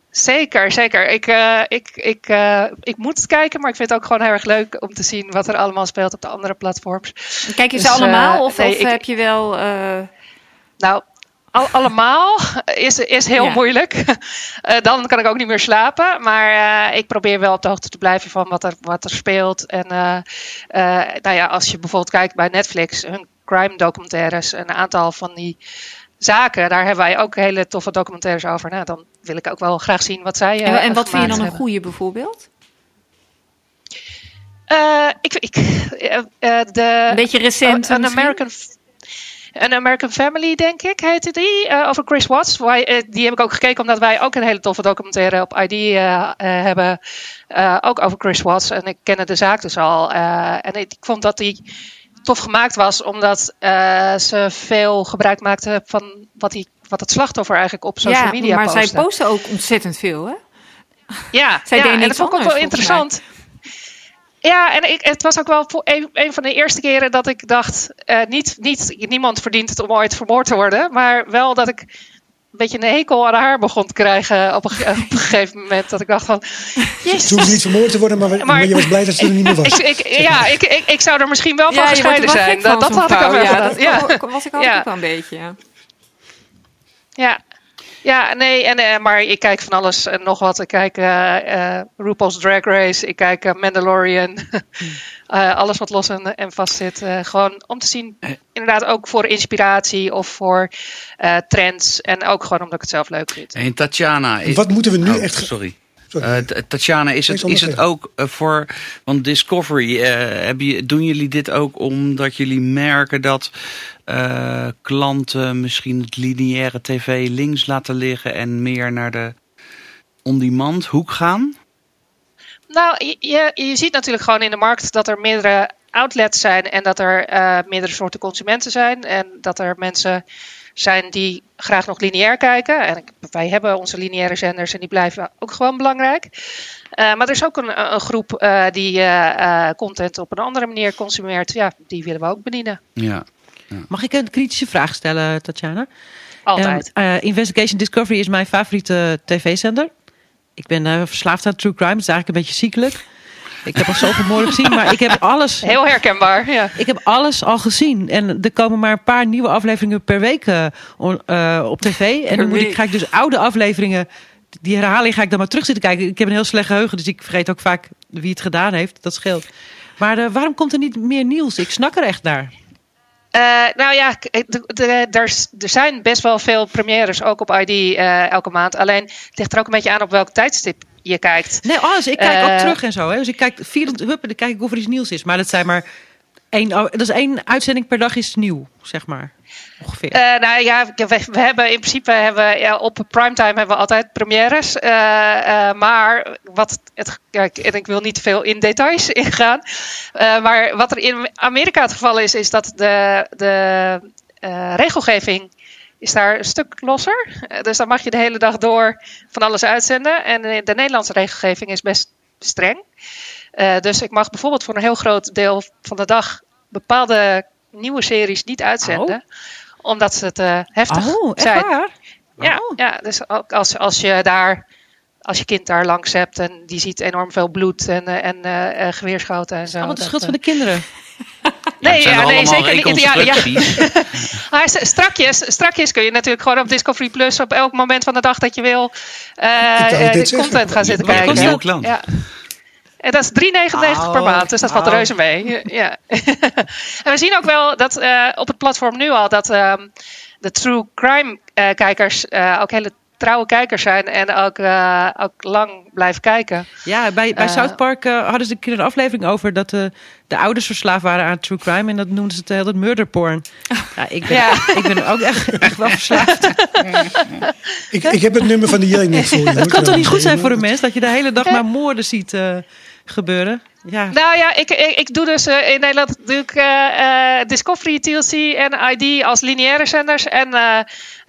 Zeker, zeker. Ik, uh, ik, ik, uh, ik moet kijken, maar ik vind het ook gewoon heel erg leuk om te zien wat er allemaal speelt op de andere platforms. Kijk je ze dus, allemaal uh, of, nee, of ik, heb je wel. Nou, al, allemaal is, is heel ja. moeilijk. dan kan ik ook niet meer slapen. Maar ik probeer wel op de hoogte te blijven van wat er, wat er speelt. En nou ja, als je bijvoorbeeld kijkt bij Netflix, hun crime documentaires, een aantal van die zaken, daar hebben wij ook hele toffe documentaires over. Nou, dan wil ik ook wel graag zien wat zij. En, en wat vind je dan hebben. een goede bijvoorbeeld? Ik, ik, de, een beetje recent. Een American, een American Family, denk ik, heette die. over Chris Watts. Wij, die heb ik ook gekeken omdat wij ook een hele toffe documentaire op ID hebben. ook over Chris Watts. En ik kende de zaak dus al. en ik vond dat die tof gemaakt was, omdat ze veel gebruik maakte van wat, die, wat het slachtoffer eigenlijk op social ja, media maar postte. zij postte ook ontzettend veel, hè? Ja, zij ja en dat vond ik ook wel interessant. Ja, en ik, het was ook wel een, een van de eerste keren dat ik dacht: uh, niet, niet, niemand verdient het om ooit vermoord te worden, maar wel dat ik een beetje een hekel aan haar begon te krijgen op een, op een gegeven moment. Dat ik dacht van, jezus. Ze hoefde niet vermoord te worden, maar, maar, maar je was blij dat ze er niet meer was. Ik, ik, ja, ik, ik, ik zou er misschien wel van ja, gescheiden zijn. Dat, dat had ik al wel ja, gedaan. Dat ja. was ik ook, ja. wel een beetje, ja. Ja. Nee, en, eh, maar ik kijk van alles en nog wat. Ik kijk eh eh, RuPaul's Drag Race, ik kijk eh, Mandalorian. Eh, alles wat los en, en vast zit. eh, gewoon om te zien, inderdaad ook voor inspiratie of voor eh, trends. En ook gewoon omdat ik het zelf leuk vind. En Tatjana... is- Wat moeten we nu Oh, echt... Sorry. Sorry. Eh, T- Tatjana, is het, is het ook eh, voor. Want Discovery, eh, heb je, doen jullie dit ook omdat jullie merken dat eh, klanten misschien het lineaire tv links laten liggen en meer naar de on-demand hoek gaan? Nou, je- je, je ziet natuurlijk gewoon in de markt dat er meerdere outlets zijn en dat er eh, meerdere soorten consumenten zijn. En dat er mensen zijn die graag nog lineair kijken. En wij hebben onze lineaire zenders en die blijven ook gewoon belangrijk. Eh, maar er is ook een, een groep eh, die eh, content op een andere manier consumeert. Ja, die willen we ook bedienen. Ja. Mag ik een kritische vraag stellen, Tatjana? Altijd. Ehm, eh, Investigation Discovery is mijn favoriete tv-zender. Ik ben verslaafd aan true crime. Het is eigenlijk een beetje ziekelijk. Ik heb al zoveel mooi gezien, maar ik heb alles, Heel herkenbaar, ja. ik heb alles al gezien. En er komen maar een paar nieuwe afleveringen per week eh, eh, op tv. En dan moet ik, ga ik dus oude afleveringen, die herhaling ga ik dan maar terug zitten kijken. Ik heb een heel slecht geheugen, dus ik vergeet ook vaak wie het gedaan heeft. Dat scheelt. Maar eh, waarom komt er niet meer nieuws? Ik snak er echt naar. Nou ja, er zijn best wel veel premières, ook op ID elke maand. Alleen het ligt er ook een beetje aan op welk tijdstip je kijkt. Nee, alles. Ik kijk Eh, ook terug en zo. Hè. Dus ik kijk 24 huppen, dan kijk ik of er iets nieuws is. Maar dat zijn maar één, dat is één uitzending per dag is nieuw, zeg maar. Ongeveer. Eh, nou ja, we, we hebben in principe hebben, ja, op primetime hebben we altijd premières. Eh, eh, maar wat het, kijk, en ik wil niet te veel in details ingaan. Eh, maar wat er in Amerika het geval is, is dat de, de eh, regelgeving is daar een stuk losser. Eh, dus dan mag je de hele dag door van alles uitzenden. En de Nederlandse regelgeving is best streng. Eh, dus ik mag bijvoorbeeld voor een heel groot deel van de dag bepaalde nieuwe series niet uitzenden. Omdat ze te heftig oh, echt zijn. waar? Ja, Oh. ja, dus ook als, als je daar, als je kind daar langs hebt en die ziet enorm veel bloed en, eh, en geweerschoten en zo. Allemaal de schuld van de kinderen. Nee, ja, nee, zeker niet. Ja, ja. Maar st- strakjes, strakjes kun je natuurlijk gewoon op Discovery Plus op elk moment van de dag dat je wil eh, eh, de zeggen. content gaan zitten kijken. Nieuw klant. Ja. En dat is 3,99 per maand, dus dat valt oh. reuze mee. Ja. en we zien ook wel dat eh, op het platform nu al dat ehm, de true crime eh, kijkers eh, ook hele trouwe kijkers zijn en ook, eh, ook lang blijven kijken. Ja, bij, bij Eh. South Park eh, hadden ze een keer een aflevering over dat de, de ouders verslaafd waren aan true crime. En dat noemden ze het hele murder porn. Ja, ik ben, Ja. ik ben ook echt, echt wel verslaafd. Ik, ik heb het nummer van de Jelling voor je. Het kan toch niet goed zijn voor een mens dat je de hele dag maar moorden ziet eh, gebeuren? Ja. Nou ja, ik, ik, ik doe dus in Nederland doe ik, eh, eh, Discovery, TLC en ID als lineaire zenders. En, eh,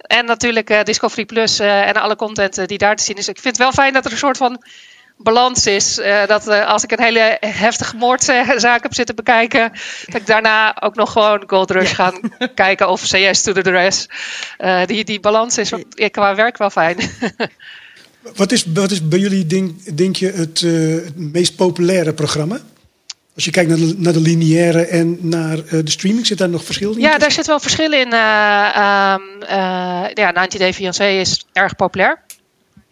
en natuurlijk eh, Discovery Plus eh, en alle content eh, die daar te zien is. Ik vind het wel fijn dat er een soort van balans is. dat als ik een hele heftige moordzaak heb zitten bekijken, dat ik daarna ook nog gewoon Gold Rush ga kijken of CS to the dress. Die, die balans is qua werk wel fijn. Wat is, wat is bij jullie, denk, denk je, het, het meest populaire programma? Als je kijkt naar de, naar de lineaire en naar eh, de streaming, zit daar nog verschil in? Ja, daar zit wel verschil in. ehm eh ja, 90 Day Fiancé is erg populair.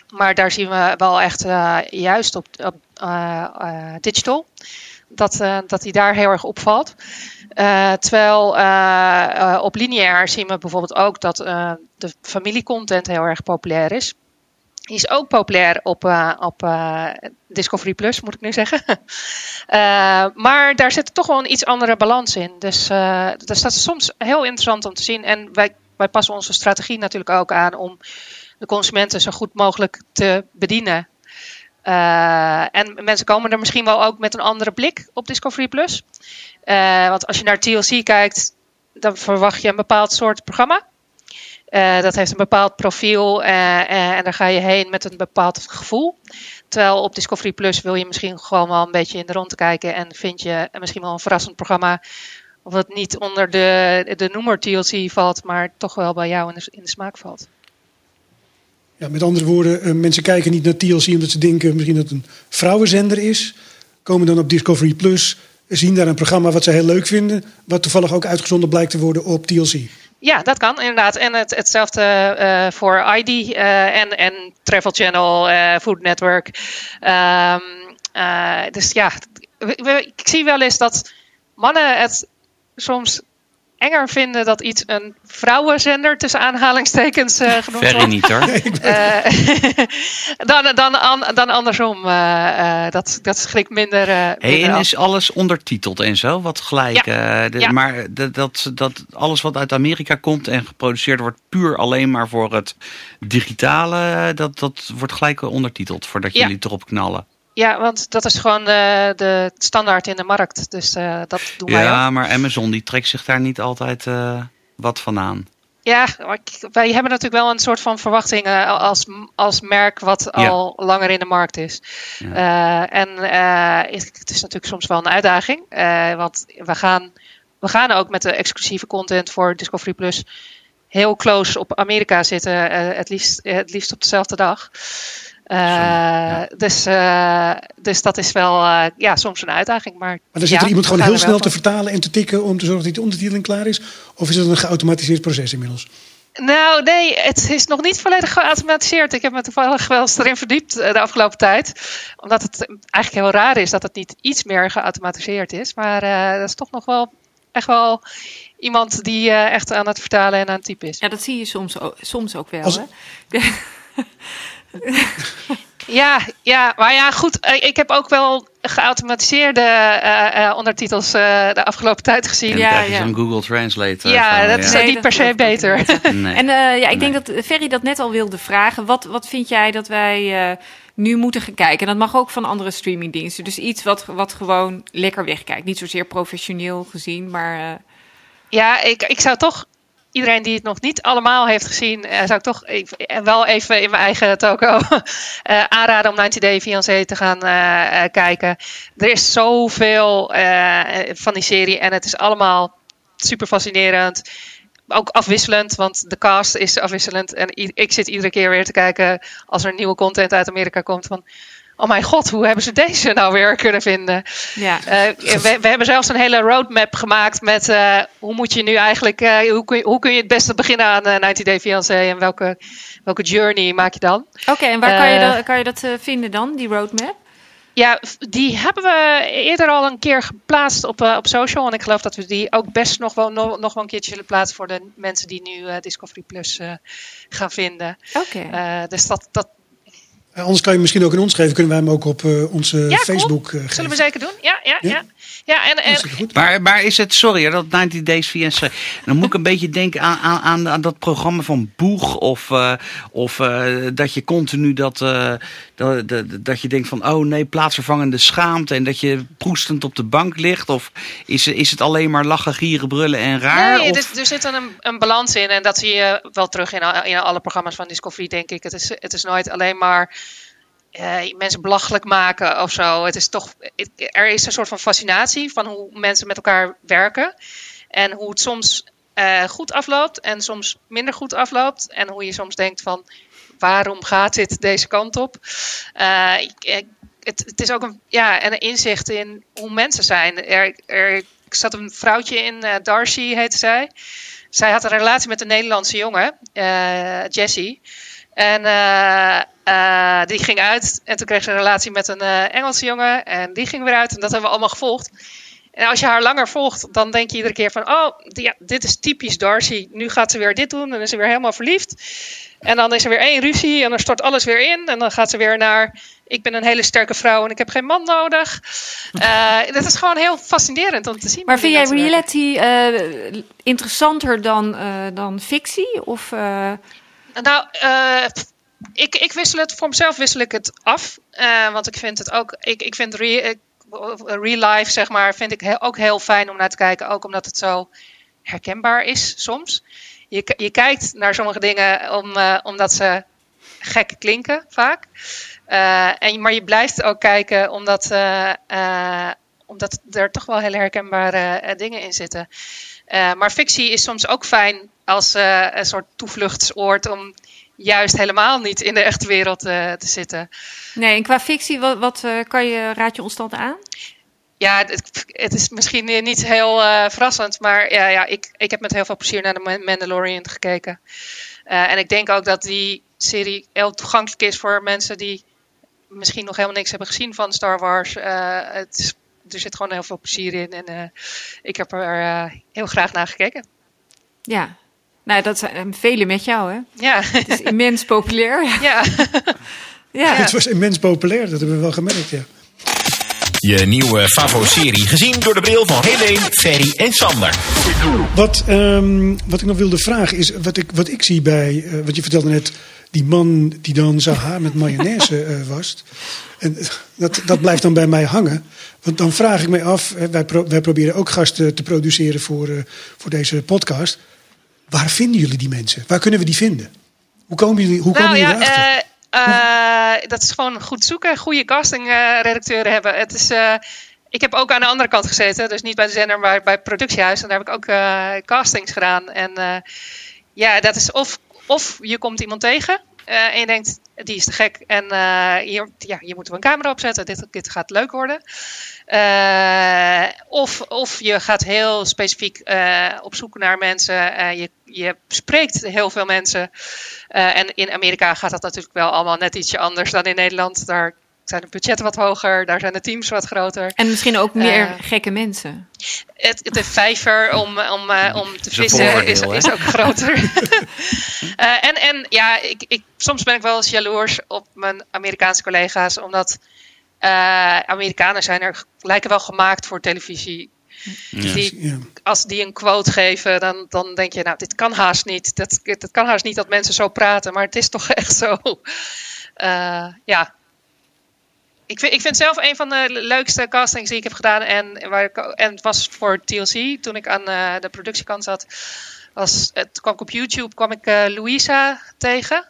Maar daar zien we wel echt juist op, op digital. Dat, dat die daar heel erg opvalt. Terwijl op lineair zien we bijvoorbeeld ook dat de familiecontent heel erg populair is. Die is ook populair op, eh, op eh, Discovery Plus, moet ik nu zeggen. Eh, maar daar zit toch wel een iets andere balans in. Dus dus dat is soms heel interessant om te zien. En wij, wij passen onze strategie natuurlijk ook aan om de consumenten zo goed mogelijk te bedienen. En mensen komen er misschien wel ook met een andere blik op Discovery Plus. Want als je naar TLC kijkt, dan verwacht je een bepaald soort programma. Eh, dat heeft een bepaald profiel eh, eh, en daar ga je heen met een bepaald gevoel. Terwijl op Discovery Plus wil je misschien gewoon wel een beetje in de rond kijken en vind je misschien wel een verrassend programma. Het niet onder de, de noemer TLC valt, maar toch wel bij jou in de, in de smaak valt. Ja, met andere woorden, mensen kijken niet naar TLC omdat ze denken misschien dat het een vrouwenzender is. Komen dan op Discovery Plus, zien daar een programma wat ze heel leuk vinden. Wat toevallig ook uitgezonden blijkt te worden op TLC. Ja, dat kan inderdaad. En het, hetzelfde eh, voor ID eh, en, en Travel Channel, eh, Food Network. Ehm, eh, dus ja, ik zie wel eens dat mannen het soms enger vinden dat iets een vrouwenzender tussen aanhalingstekens eh genoemd Verre wordt. niet hoor. Eh, dan, dan, an- dan andersom. eh, eh, dat, dat schrikt minder. eh, Hey, minder en af. is alles ondertiteld en zo? Wat gelijk. eh, de- Ja. Maar de- dat, dat alles wat uit Amerika komt en geproduceerd wordt puur alleen maar voor het digitale, dat, dat wordt gelijk ondertiteld voordat Ja. jullie het erop knallen. Ja, want dat is gewoon de, de standaard in de markt. Dus eh, dat doen wij. Ja, maar Amazon die trekt zich daar niet altijd eh, wat van aan. Ja, wij hebben natuurlijk wel een soort van verwachting eh, als, als merk wat Ja. al langer in de markt is. Ja. Eh, en eh, het is natuurlijk soms wel een uitdaging. eh, want we gaan, we gaan ook met de exclusieve content voor Discovery Plus heel close op Amerika zitten. eh, het, liefst, eh, het liefst op dezelfde dag. Eh, ja. dus, eh, dus dat is wel eh, ja, soms een uitdaging. Maar, Maar dan zit ja, er iemand gewoon heel snel te vertalen en te tikken om te zorgen dat die ondertiteling klaar is? Of is het een geautomatiseerd proces inmiddels? Nou, nee, het is nog niet volledig geautomatiseerd. Ik heb me toevallig wel eens erin verdiept de afgelopen tijd. Omdat het eigenlijk heel raar is dat het niet iets meer geautomatiseerd is. Maar eh, dat is toch nog wel echt wel iemand die eh, echt aan het vertalen en aan het typen is. Ja, dat zie je soms ook, soms ook wel. Als- Hè? Ja, ja, maar ja, goed. eh, ik heb ook wel geautomatiseerde eh, eh, ondertitels eh, de afgelopen tijd gezien. En Ja, ja. zo'n Google Translate. Ja, van, dat is Nee, niet per se beter. Nee. En eh, ja, ik denk dat Ferry dat net al wilde vragen. Wat, wat vind jij dat wij eh, nu moeten gaan kijken? En dat mag ook van andere streamingdiensten. Dus iets wat, wat gewoon lekker wegkijkt. Niet zozeer professioneel gezien, maar... eh, Ja, ik, ik zou toch iedereen die het nog niet allemaal heeft gezien, eh, zou ik toch eh, wel even in mijn eigen toko eh, aanraden om 90 Day Fiancé te gaan kijken. Er is zoveel van die serie en het is allemaal super fascinerend. Ook afwisselend, want de cast is afwisselend. En ik zit iedere keer weer te kijken als er nieuwe content uit Amerika komt van... Oh mijn god, hoe hebben ze deze nou weer kunnen vinden? ja. Eh, we, we hebben zelfs een hele roadmap gemaakt met eh, hoe moet je nu eigenlijk, eh, hoe, kun je, hoe kun je het beste beginnen aan eh 90 Day Fiancé en welke, welke journey maak je dan? Oké, en waar kan, je dat, kan je dat vinden dan, die roadmap? Ja, die hebben we eerder al een keer geplaatst op, op social. En ik geloof dat we die ook best nog wel, nog, nog wel een keertje zullen plaatsen voor de mensen die nu Discovery Plus gaan vinden. Oké. Dus dat, dat Anders kan je misschien ook in ons geven. Kunnen wij hem ook op eh, onze Ja, Facebook eh, zullen we zeker doen. Ja, ja, Ja? ja. ja. en, en, goed. Maar, maar is het, sorry, dat 90 Days VNC. Dan moet ik een beetje denken aan, aan, aan, aan dat programma van Boeg. Of, eh, of eh, dat je continu dat, eh, dat, dat, dat je denkt van, oh nee, plaatsvervangende schaamte. En dat je proestend op de bank ligt. Of is, is het alleen maar lachen, gieren, brullen en raar? Nee, of, er, er zit een, een balans in. En dat zie je wel terug in, al- in alle programma's van Discovery, denk ik. Het is, het is nooit alleen maar eh, mensen belachelijk maken of zo. Het is toch, er is een soort van fascinatie van hoe mensen met elkaar werken. En hoe het soms eh, goed afloopt en soms minder goed afloopt. En hoe je soms denkt van, waarom gaat dit deze kant op? Eh, ik- het, het is ook een, ja, en een inzicht in hoe mensen zijn. Er, zat een vrouwtje in, Darcy heette zij. Zij had een relatie met een Nederlandse jongen, Jessie. En eh, die ging uit. En toen kreeg ze een relatie met een eh, Engelse jongen. En die ging weer uit. En dat hebben we allemaal gevolgd. En als je haar langer volgt, dan denk je iedere keer van... Oh, die- ja, dit is typisch Darcy. Nu gaat ze weer dit doen. En dan is ze weer helemaal verliefd. En dan is er weer één ruzie. En dan stort alles weer in. En dan gaat ze weer naar... Ik ben een hele sterke vrouw en ik heb geen man nodig. Eh dat is gewoon heel fascinerend om te zien. Maar vind jij reality interessanter dan, dan fictie? Of, Nou, eh, ik, ik wissel het voor mezelf wissel ik het af. Eh, want ik vind het ook. Ik, ik vind re, real life, zeg maar, vind ik ook heel fijn om naar te kijken. Ook omdat het zo herkenbaar is soms. Je, je kijkt naar sommige dingen om, eh, omdat ze gek klinken vaak. Eh, en, maar je blijft ook kijken omdat, omdat er toch wel hele herkenbare dingen in zitten. Maar fictie is soms ook fijn als een soort toevluchtsoord om juist helemaal niet in de echte wereld eh, te zitten. nee, en qua fictie, wat, wat eh, kan je, raad je ons dan aan? ja, het, het is misschien niet heel eh, verrassend, maar ja, ja, ik, ik heb met heel veel plezier naar de Mandalorian gekeken. En ik denk ook dat die serie heel toegankelijk is voor mensen die misschien nog helemaal niks hebben gezien van Star Wars. Het is, er zit gewoon heel veel plezier in en ik heb er heel graag naar gekeken. Ja, nou, dat zijn velen met jou, hè? Ja. Het is immens populair. Ja. ja. Het was immens populair, dat hebben we wel gemerkt, ja. Je nieuwe Favo-serie, gezien door de bril van Helene, Ferry en Sander. Wat, um, wat ik nog wilde vragen is, wat ik, wat ik zie bij, uh, wat je vertelde net, die man die dan zijn haar met mayonaise uh, wast. En dat, dat blijft dan bij mij hangen. Want dan vraag ik mij af, wij, pro wij proberen ook gasten te produceren voor, uh, voor deze podcast. Waar vinden jullie die mensen? Waar kunnen we die vinden? Hoe komen jullie, hoe nou, komen jullie ja, erachter? Uh, dat is gewoon goed zoeken. Goede castingredacteuren hebben. Het is, uh, ik heb ook aan de andere kant gezeten. Dus niet bij de zender, maar bij het productiehuis. En daar heb ik ook uh, castings gedaan. En ja, dat is of, of je komt iemand tegen. en je denkt, die is te gek. En hier, ja, je moet er een camera opzetten. Dit, dit gaat leuk worden. Of, of je gaat heel specifiek op zoek naar mensen. je, je spreekt heel veel mensen. Uh, en in Amerika gaat dat natuurlijk wel allemaal net ietsje anders dan in Nederland. Daar zijn de budgetten wat hoger, daar zijn de teams wat groter. En misschien ook meer uh, gekke mensen. Het, de vijver om, om, uh, om te vissen is, is, ook groter. en, en ja, ik, ik, soms ben ik wel eens jaloers op mijn Amerikaanse collega's, omdat Amerikanen zijn er, lijken wel gemaakt voor televisie. Die, als die een quote geven, dan, dan denk je, nou, dit kan haast niet. Dat, dat kan haast niet dat mensen zo praten, maar het is toch echt zo. Uh, ja. Ik vind, ik vind zelf een van de leukste castings die ik heb gedaan. En, waar ik, en het was voor TLC, toen ik aan uh, de productiekant zat. Was, het kwam ik op YouTube kwam ik uh, Louisa tegen.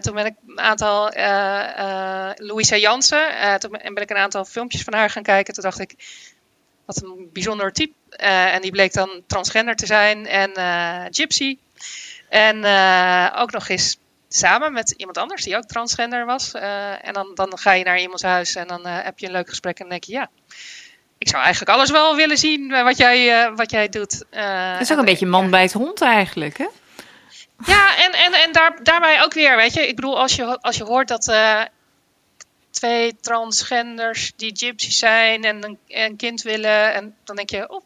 Toen ben ik een aantal Louisa Jansen. toen ben ik een aantal filmpjes van haar gaan kijken. Toen dacht ik, wat een bijzonder type. Uh, en die bleek dan transgender te zijn en uh, gypsy. En uh, ook nog eens samen met iemand anders die ook transgender was. en dan, dan ga je naar iemands huis en dan heb je een leuk gesprek en dan denk je ja. Ik zou eigenlijk alles wel willen zien wat jij, wat jij doet. dat is ook een beetje man bij het hond eigenlijk, hè? Ja, en, en, en daar, daarbij ook weer, weet je. Ik bedoel, als je, als je hoort dat twee transgenders die gypsy zijn en een, een, kind willen. En dan denk je, oh,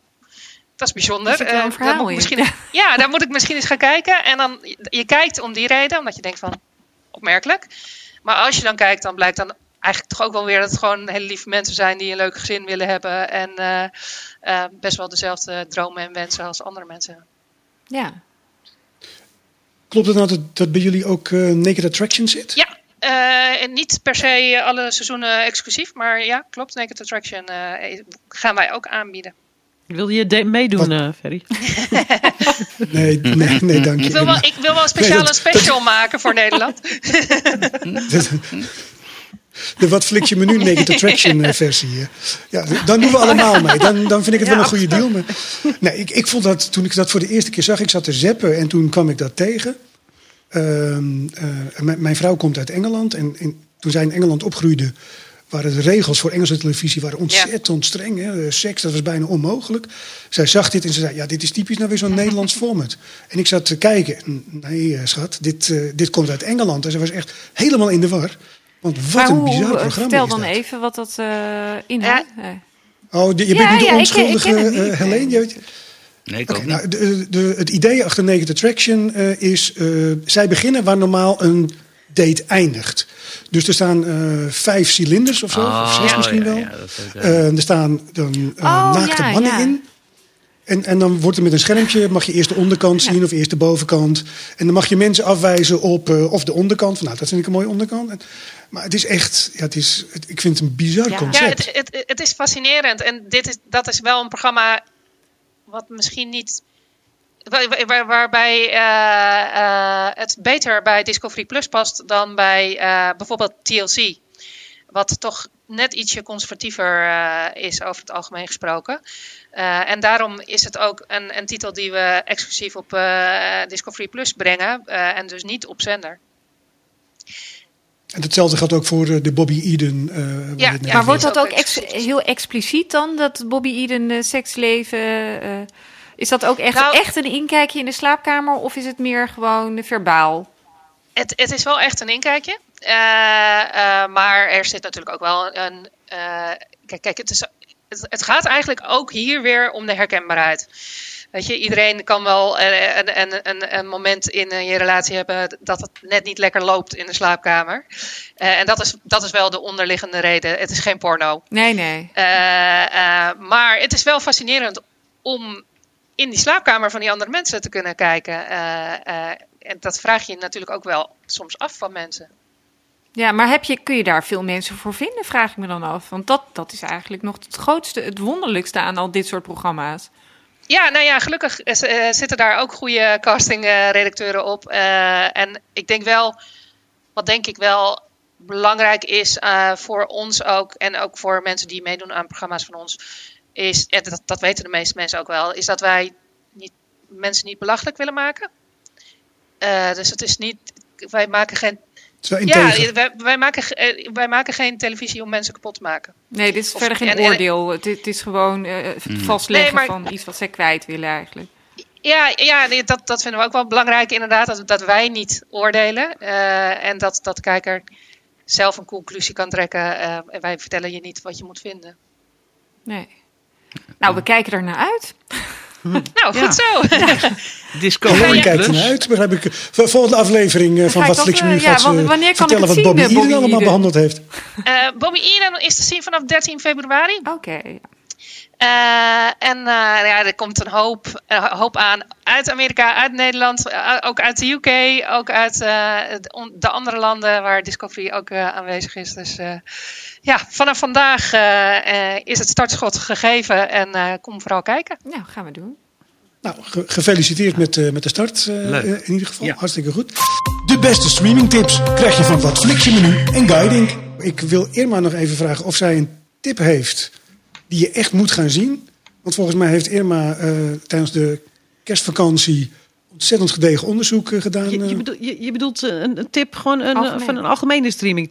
dat is bijzonder. Dat is een verhaal, uh, moet misschien, ja, daar moet ik misschien eens gaan kijken. En dan, je kijkt om die reden, omdat je denkt van, opmerkelijk. Maar als je dan kijkt, dan blijkt dan eigenlijk toch ook wel weer dat het gewoon hele lieve mensen zijn die een leuk gezin willen hebben. En uh, uh, best wel dezelfde dromen en wensen als andere mensen. Ja. Klopt het nou dat, dat bij jullie ook Naked Attraction zit? Ja, uh, niet per se alle seizoenen exclusief, maar ja, klopt. Naked Attraction uh, gaan wij ook aanbieden. Wil je meedoen, uh, Ferry? nee, nee, nee, dank je. Ik wil wel, ik wil wel speciaal nee, dat, een special dat, maken voor Nederland. de wat flik je me nu Naked Attraction versie. Ja, dan doen we allemaal mee. Dan, dan vind ik het wel een goede deal. Maar, nee, ik, ik vond dat toen ik dat voor de eerste keer zag, ik zat te zeppen en toen kwam ik dat tegen. Uh, uh, mijn vrouw komt uit Engeland. En, en, toen zij in Engeland opgroeide, waren de regels voor Engelse televisie waren ontzettend streng. Hè? Seks, dat was bijna onmogelijk. Zij zag dit en ze zei, ja, dit is typisch nou weer zo'n Nederlands format. En ik zat te kijken. Nee, schat, dit, uh, dit komt uit Engeland. En ze was echt helemaal in de war. Want wat maar een hoe, bizar hoe, programma Vertel is dan dat. even wat dat uh, inhoudt. Ja. Oh, je Ja, bent niet de onschuldige uh, Helene? Nee, ik ook nou, niet. de, de, het idee achter Naked Attraction eh, is... eh, zij beginnen waar normaal een date eindigt. Dus er staan eh, vijf cilinders of zo, of zes Oh, misschien ja, wel. ja, ook, Eh, er staan dan eh, Oh, naakte ja, mannen ja. in. En, en dan wordt er met een schermpje, mag je eerst de onderkant zien of eerst de bovenkant. En dan mag je mensen afwijzen op eh, of de onderkant. Van, nou, dat vind ik een mooie onderkant. En- maar het is echt, ja, het is, het- ik vind het een bizar concept. Ja, het, het, het is fascinerend. En dit is, dat is wel een programma wat misschien niet. waar- waar- waarbij eh, eh, het beter bij Discovery Plus past dan bij bijvoorbeeld TLC. Wat toch net ietsje conservatiever eh, is over het algemeen gesproken. Eh, en daarom is het ook een, een titel die we exclusief op eh, Discovery Plus brengen. eh, en dus niet op zender. En hetzelfde geldt ook voor de Bobby Eden. eh, Ja, ja, Maar wordt dat ook ex- heel expliciet dan, dat Bobby Eden eh, seksleven? eh, is dat ook echt, Nou- echt een inkijkje in de slaapkamer of is het meer gewoon verbaal? Het, het is wel echt een inkijkje. Eh, eh, maar er zit natuurlijk ook wel een. eh, kijk, kijk het, is, het, het gaat eigenlijk ook hier weer om de herkenbaarheid. Weet je, iedereen kan wel een, een, een, een moment in je relatie hebben dat het net niet lekker loopt in de slaapkamer. En dat is, dat is wel de onderliggende reden. Het is geen porno. Nee, nee. Maar het is wel fascinerend om in die slaapkamer van die andere mensen te kunnen kijken. En dat vraag je natuurlijk ook wel soms af van mensen. Ja, maar heb je, kun je daar veel mensen voor vinden, vraag ik me dan af. Want dat, dat is eigenlijk nog het grootste, het wonderlijkste aan al dit soort programma's. Ja, nou ja, gelukkig eh, zitten daar ook goede castingredacteuren op. Eh, en ik denk wel, wat denk ik wel belangrijk is eh, voor ons ook, en ook voor mensen die meedoen aan programma's van ons, is, dat, dat weten de meeste mensen ook wel, is dat wij niet, mensen niet belachelijk willen maken. Dus het is niet, wij maken geen, ja, wij, wij, maken, eh, wij maken geen televisie om mensen kapot te maken. Nee, dit is Of- verder geen en- en- oordeel. Het, het is gewoon eh het vastleggen Nee, maar- van iets wat zij kwijt willen eigenlijk. Ja, ja nee, dat, dat vinden we ook wel belangrijk inderdaad. Dat, dat wij niet oordelen. eh, en dat, dat de kijker zelf een conclusie kan trekken. eh, en wij vertellen je niet wat je moet vinden. Nee. Nou, we kijken er naar uit. Nou, Ja. goed zo. Discovery Lorry kijkt Plus. ernaar uit, begrijp ik. Voor Volgende aflevering eh, van ik Wat Flix nu eh, ja, gaat want wanneer kan ik vertellen het wat zien, Bobby eh, Eden allemaal behandeld heeft. Eh, Bobby Eden is te zien vanaf 13 februari. Oké. Eh, en eh, ja, er komt een hoop, een hoop aan uit Amerika, uit Nederland, eh, ook uit de UK, ook uit eh, de on- de andere landen waar Discovery ook eh, aanwezig is. Dus eh, ja, vanaf vandaag eh, eh, is het startschot gegeven en eh, kom vooral kijken. Nou, gaan we doen. Nou, ge- gefeliciteerd met, eh, met de start eh, Leuk. eh, in ieder geval. Ja. Hartstikke goed. De beste streamingtips krijg je van Wat menu en guiding. Ik wil Irma nog even vragen of zij een tip heeft die je echt moet gaan zien. Want volgens mij heeft Irma eh, tijdens de kerstvakantie ontzettend gedegen onderzoek gedaan. Je, eh. je, bedoelt, je, je bedoelt een, een tip, gewoon een, Algemeen. van een algemene streaming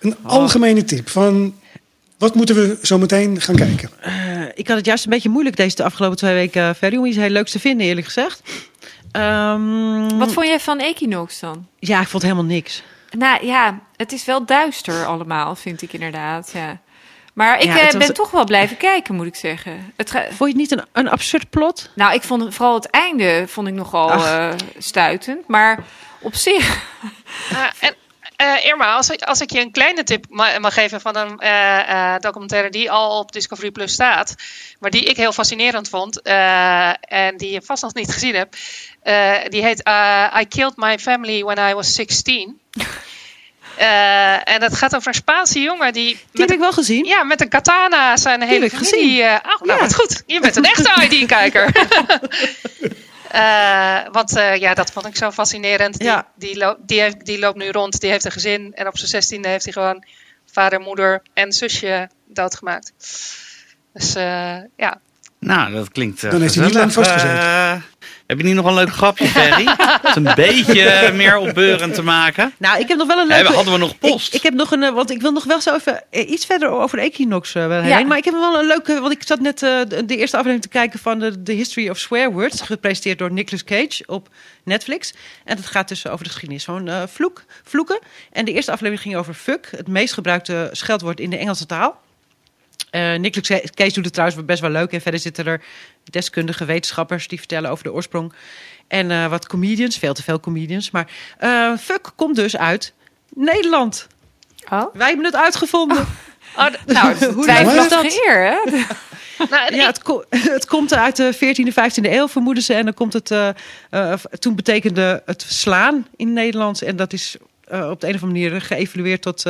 Een algemene tip van wat moeten we zo meteen gaan kijken? Eh, ik had het juist een beetje moeilijk deze de afgelopen twee weken, uh, Ferry, om iets heel leuks te vinden, eerlijk gezegd. Ehm, Wat vond jij van Equinox dan? Ja, ik vond helemaal niks. Nou ja, het is wel duister allemaal, vind ik inderdaad. Ja. Maar ik Ja, eh, was- ben toch wel blijven kijken, moet ik zeggen. Het ga- Vond je het niet een, een absurd plot? Nou, ik vond vooral het einde vond ik nogal eh, stuitend. Maar op zich. Uh, en uh, Irma, als ik, als ik je een kleine tip ma mag geven van een uh, uh, documentaire die al op Discovery Plus staat, maar die ik heel fascinerend vond en die je vast nog niet gezien hebt, die heet I Killed My Family When I Was 16. Uh, en dat gaat over een Spaanse jongen die. Die heb ik wel gezien. Ja, met een katana zijn hele die familie. Uh, oh, nou, ja. wat goed. Je bent een echte ID-kijker. uh, want ja, dat vond ik zo fascinerend. Die, Ja. die, lo die, heeft, die loopt nu rond, die heeft een gezin. En op zijn zestiende heeft hij gewoon vader, moeder en zusje doodgemaakt. Dus ja. Nou, dat klinkt. Dan heeft hij niet lang vastgezeten. Heb je niet nog een leuk grapje, Ferry? Om een beetje meer opbeurend te maken. Nou, ik heb nog wel een leuke... Hadden we nog post? Ik, ik heb nog een... Want ik wil nog wel zo even iets verder over de Equinox uh, heen. Ja. Maar ik heb wel een leuke... Want ik zat net uh, de, de, eerste aflevering te kijken van de, The History of Swear Words. Gepresenteerd door Nicolas Cage op Netflix. En dat gaat dus over de geschiedenis van uh, vloek, vloeken. En de eerste aflevering ging over fuck. Het meest gebruikte scheldwoord in de Engelse taal. Uh, Nicolas Cage doet het trouwens best wel leuk. En verder zitten er deskundige wetenschappers die vertellen over de oorsprong. En uh, wat comedians, veel te veel comedians. Maar uh, fuck komt dus uit Nederland. Oh? Wij hebben het uitgevonden. Oh. Oh, nou, twijfelachtige eer, hè? nou, ja, het, ko het, komt uit de 14e, 15e eeuw, vermoeden ze. En dan komt het. Uh, toen betekende het slaan in Nederlands. En dat is op de een of andere manier geëvalueerd tot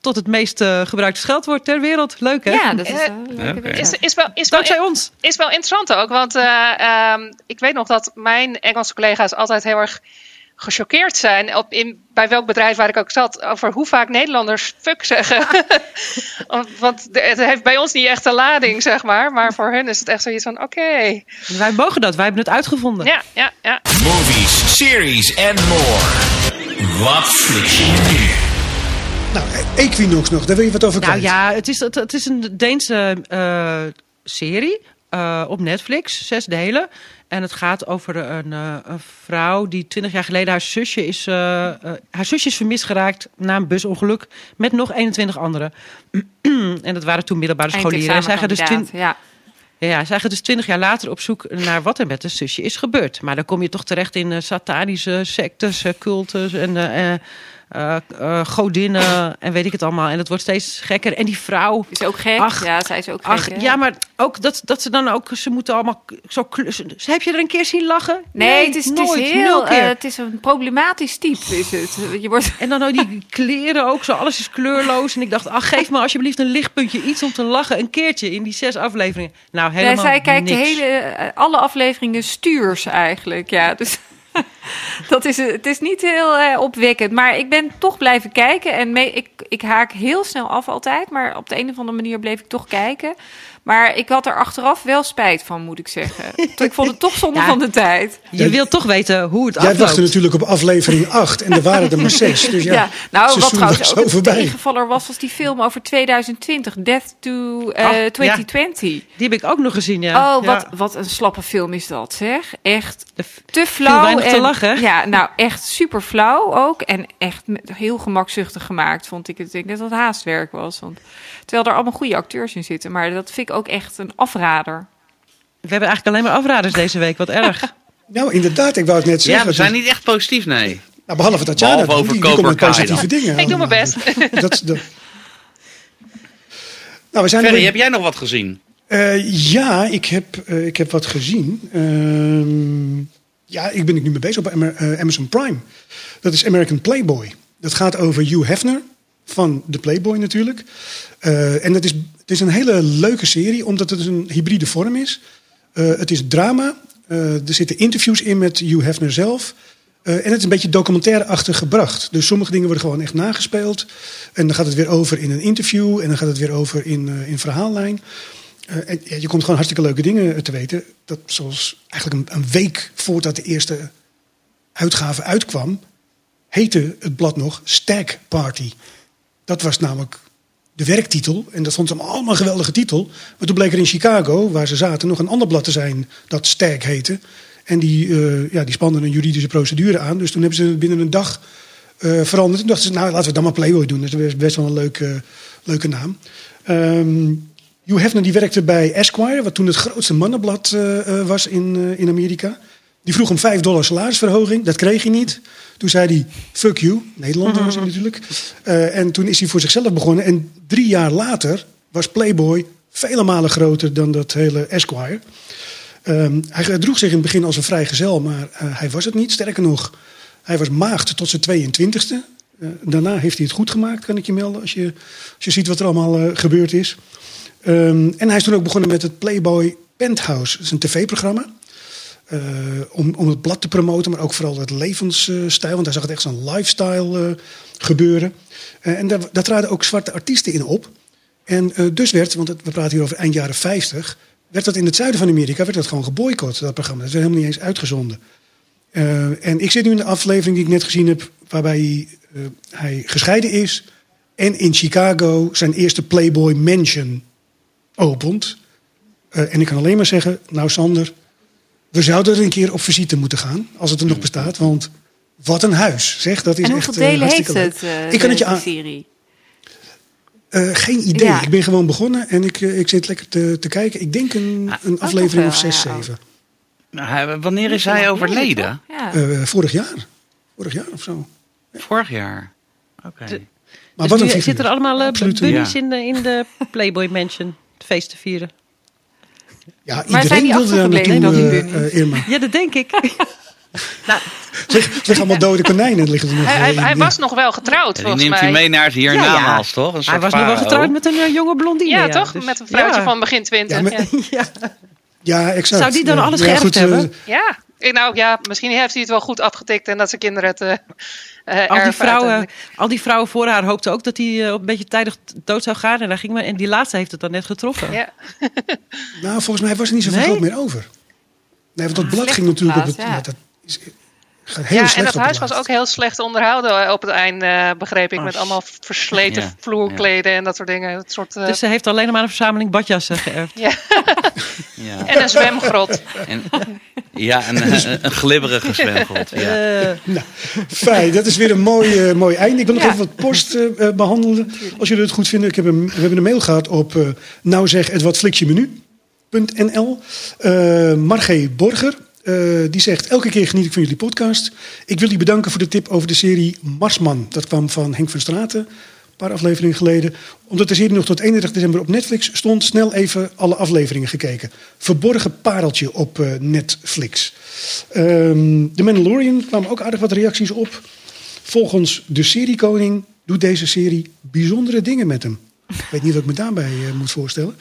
tot het meest uh, gebruikte scheldwoord ter wereld. Leuk, hè? Ja, dat is, uh, okay. is, is wel, is Dankzij wel, ons. Is wel interessant ook, want uh, um, ik weet nog dat mijn Engelse collega's altijd heel erg gechoqueerd zijn op in, bij welk bedrijf waar ik ook zat over hoe vaak Nederlanders fuck zeggen. want het heeft bij ons niet echt een lading, zeg maar. Maar voor hun is het echt zoiets van oké. Okay. Wij mogen dat, wij hebben het uitgevonden. Ja, ja, ja. Movies, series en more. Wat flik je nu? Nou, Equinox nog, daar wil je wat over Nou kwijt. ja, het is, het, het is een Deense eh, serie eh, op Netflix, zes delen. En het gaat over een, eh, een vrouw die twintig jaar geleden haar zusje is, haar zusje is vermist geraakt na een busongeluk met nog 21 anderen. en dat waren toen middelbare scholieren. En zij gaan dus ja. ja, zij gaat dus twintig jaar later op zoek naar wat er met de zusje is gebeurd. Maar dan kom je toch terecht in eh, satanische sectes, cultus en eh, eh, godinnen en weet ik het allemaal. En het wordt steeds gekker. En die vrouw... Is ook gek. Ach, ja, zij is ook gek. Hè? ja, maar ook dat, dat ze dan ook, ze moeten allemaal zo klussen. Heb je er een keer zien lachen? Nee, het is, het is nooit, heel, nul keer. eh, het is een problematisch type, is het. Je wordt, En dan ook die kleren ook, zo alles is kleurloos. En ik dacht, ach, geef me alsjeblieft een lichtpuntje, iets om te lachen. Een keertje in die zes afleveringen. Nou, helemaal zij kijkt de hele, alle afleveringen stuurs eigenlijk. Ja, dus dat is, het is niet heel eh, opwekkend. Maar ik ben toch blijven kijken. En me- ik, ik haak heel snel af altijd. Maar op de een of andere manier bleef ik toch kijken. Maar ik had er achteraf wel spijt van, moet ik zeggen. ik vond het toch zonde Ja. van de tijd. Je wilt toch weten hoe het Jij afloopt. wachtte natuurlijk op aflevering 8 en er waren er maar 6. Dus ja, Ja, nou, wat trouwens was ook zo een tegenvaller was, was die film over 2020. Death to eh, Ach, ja. 2020. Die heb ik ook nog gezien, ja. Oh, wat, Ja. wat een slappe film is dat, zeg. Echt te flauw. weinig te en- lachen, hè? Ja, nou echt super flauw ook. En echt met- heel gemakzuchtig gemaakt, vond ik het. Ik denk dat het haastwerk was. Want, terwijl er allemaal goede acteurs in zitten. Maar dat vind ik ook echt een afrader. We hebben eigenlijk alleen maar afraders deze week. Wat erg. Nou, inderdaad, ik wou het net Ja, zeggen. we zijn niet echt positief, nee. nou, behalve Tatjana, Behalve over die, die komt met positieve dingen. Ik doe mijn best. Dat, is de... Nou, we zijn er Ferry, weer- heb jij nog wat gezien? Eh, ja, ik heb, eh, ik heb wat gezien. Ehm, ja, ik ben ik nu mee bezig op eh, Amazon Prime. Dat is American Playboy. Dat gaat over Hugh Hefner van de Playboy natuurlijk. Eh, en dat is, het is een hele leuke serie, omdat het een hybride vorm is. Eh, het is drama. Eh, er zitten interviews in met Hugh Hefner zelf. En het is een beetje documentaire-achtig gebracht. Dus sommige dingen worden gewoon echt nagespeeld. En dan gaat het weer over in een interview. En dan gaat het weer over in, in verhaallijn. En ja, je komt gewoon hartstikke leuke dingen te weten. Dat zoals eigenlijk een, een week voordat de eerste uitgave uitkwam, heette het blad nog Stag Party. Dat was namelijk de werktitel. En dat vond ze allemaal een geweldige titel. Maar toen bleek er in Chicago, waar ze zaten, nog een ander blad te zijn dat Stag heette. En die, eh, ja, die spanden een juridische procedure aan. Dus toen hebben ze het binnen een dag eh, veranderd. Toen dachten ze, nou laten we dan maar Playboy doen. Dat is best wel een leuke, leuke naam. Ehm Hugh Hefner die werkte bij Esquire, wat toen het grootste mannenblad eh, was in, in Amerika. Die vroeg om 5 dollar salarisverhoging. Dat kreeg hij niet. Toen zei hij, fuck you. Nederlander was hij natuurlijk. Eh, en toen is hij voor zichzelf begonnen. En drie jaar later was Playboy vele malen groter dan dat hele Esquire. Ehm, hij gedroeg zich in het begin als een vrijgezel, maar eh, hij was het niet. Sterker nog, hij was maagd tot zijn 22e. Eh, daarna heeft hij het goed gemaakt, kan ik je melden, als je, als je ziet wat er allemaal gebeurd is. Ehm, en hij is toen ook begonnen met het Playboy Penthouse. Dat is een tv-programma. Eh, om, om het blad te promoten, maar ook vooral het levensstijl. Want hij zag het echt zo'n lifestyle eh, gebeuren. Eh, en daar, daar traden ook zwarte artiesten in op. En dus werd, want we praten hier over eind jaren 50, werd dat in het zuiden van Amerika werd dat gewoon geboycott, dat programma. Dat werd helemaal niet eens uitgezonden. En ik zit nu in de aflevering die ik net gezien heb, waarbij hij, gescheiden is en in Chicago zijn eerste Playboy Mansion opent. En ik kan alleen maar zeggen, nou Sander, we zouden er een keer op visite moeten gaan, als het er nog bestaat. Want wat een huis, zeg. Dat is En echt hoeveel eh, delen heeft het, eh, ik kan het je de aan, serie? eh, geen idee. Ja. Ik ben gewoon begonnen en ik, ik zit lekker te, te kijken. Ik denk een, een toch aflevering wel, of zes, ja, zeven. Nou, wanneer is hij overleden? Ja. Eh, vorig jaar. Vorig jaar of zo. Vorig jaar. Oké. Maar dus wat een zitten er allemaal bunnies ja. in, de, in de Playboy Mansion feest te vieren. Ja, Maar iedereen zijn die wilde daar achtergebleven naartoe, dan, die eh, eh, Irma. Ja, dat denk ik. nou, liggen allemaal dode konijnen liggen er nog. Hij, eh, hij, hij was nog wel getrouwd, Ja, die volgens neemt mij. u mee naar het Ja, toch? Een hij was nog wel getrouwd met een jonge blondine. Ja, toch? Dus- Met een vrouwtje ja. van begin twintig. Ja, Ja, exact. Zou die dan Ja, alles geërfd hebben? Ja. Ik- Nou ja, misschien heeft hij het wel goed afgetikt en dat zijn kinderen het eh eh, Al die, vrouwen, al die vrouwen voor haar hoopten ook dat hij eh, een beetje tijdig dood zou gaan. En, daar ging maar, en die laatste heeft het dan net getroffen. Ja. Nou, volgens mij was er niet zoveel Nee? geld meer over. Nee, want dat blad slecht ging natuurlijk op het... geplaatst, Ja. ja. dat is, heel Ja, en dat huis het was ook heel slecht onderhouden eh, op het eind, eh, begreep ik. Oh, Met allemaal versleten Ja, vloerkleden en dat soort dingen. Het soort, eh, Dus ze heeft alleen maar een verzameling badjassen geërfd. ja. Ja, En een zwemgrot. en, ja een, een, een glibberige zwemgrot. Ja. Eh, Nou, fijn, dat is weer een mooi, eh, mooi einde. Ik wil nog Ja. even wat post eh, eh, behandelen. Als jullie het goed vinden. Ik heb een, we hebben een mail gehad op uh, nouzeg.watflixjemenu.nl uh, Margé Borger. Uh, die zegt, elke keer geniet ik van jullie podcast. Ik wil jullie bedanken voor de tip over de serie Marsman. Dat kwam van Henk van Straten, een paar afleveringen geleden. Omdat de serie nog tot 31 december op Netflix stond... snel even alle afleveringen gekeken. Verborgen pareltje op uh, Netflix. Um, The Mandalorian kwamen ook aardig wat reacties op. Volgens de seriekoning doet deze serie bijzondere dingen met hem. Ik weet niet wat ik me daarbij uh, moet voorstellen.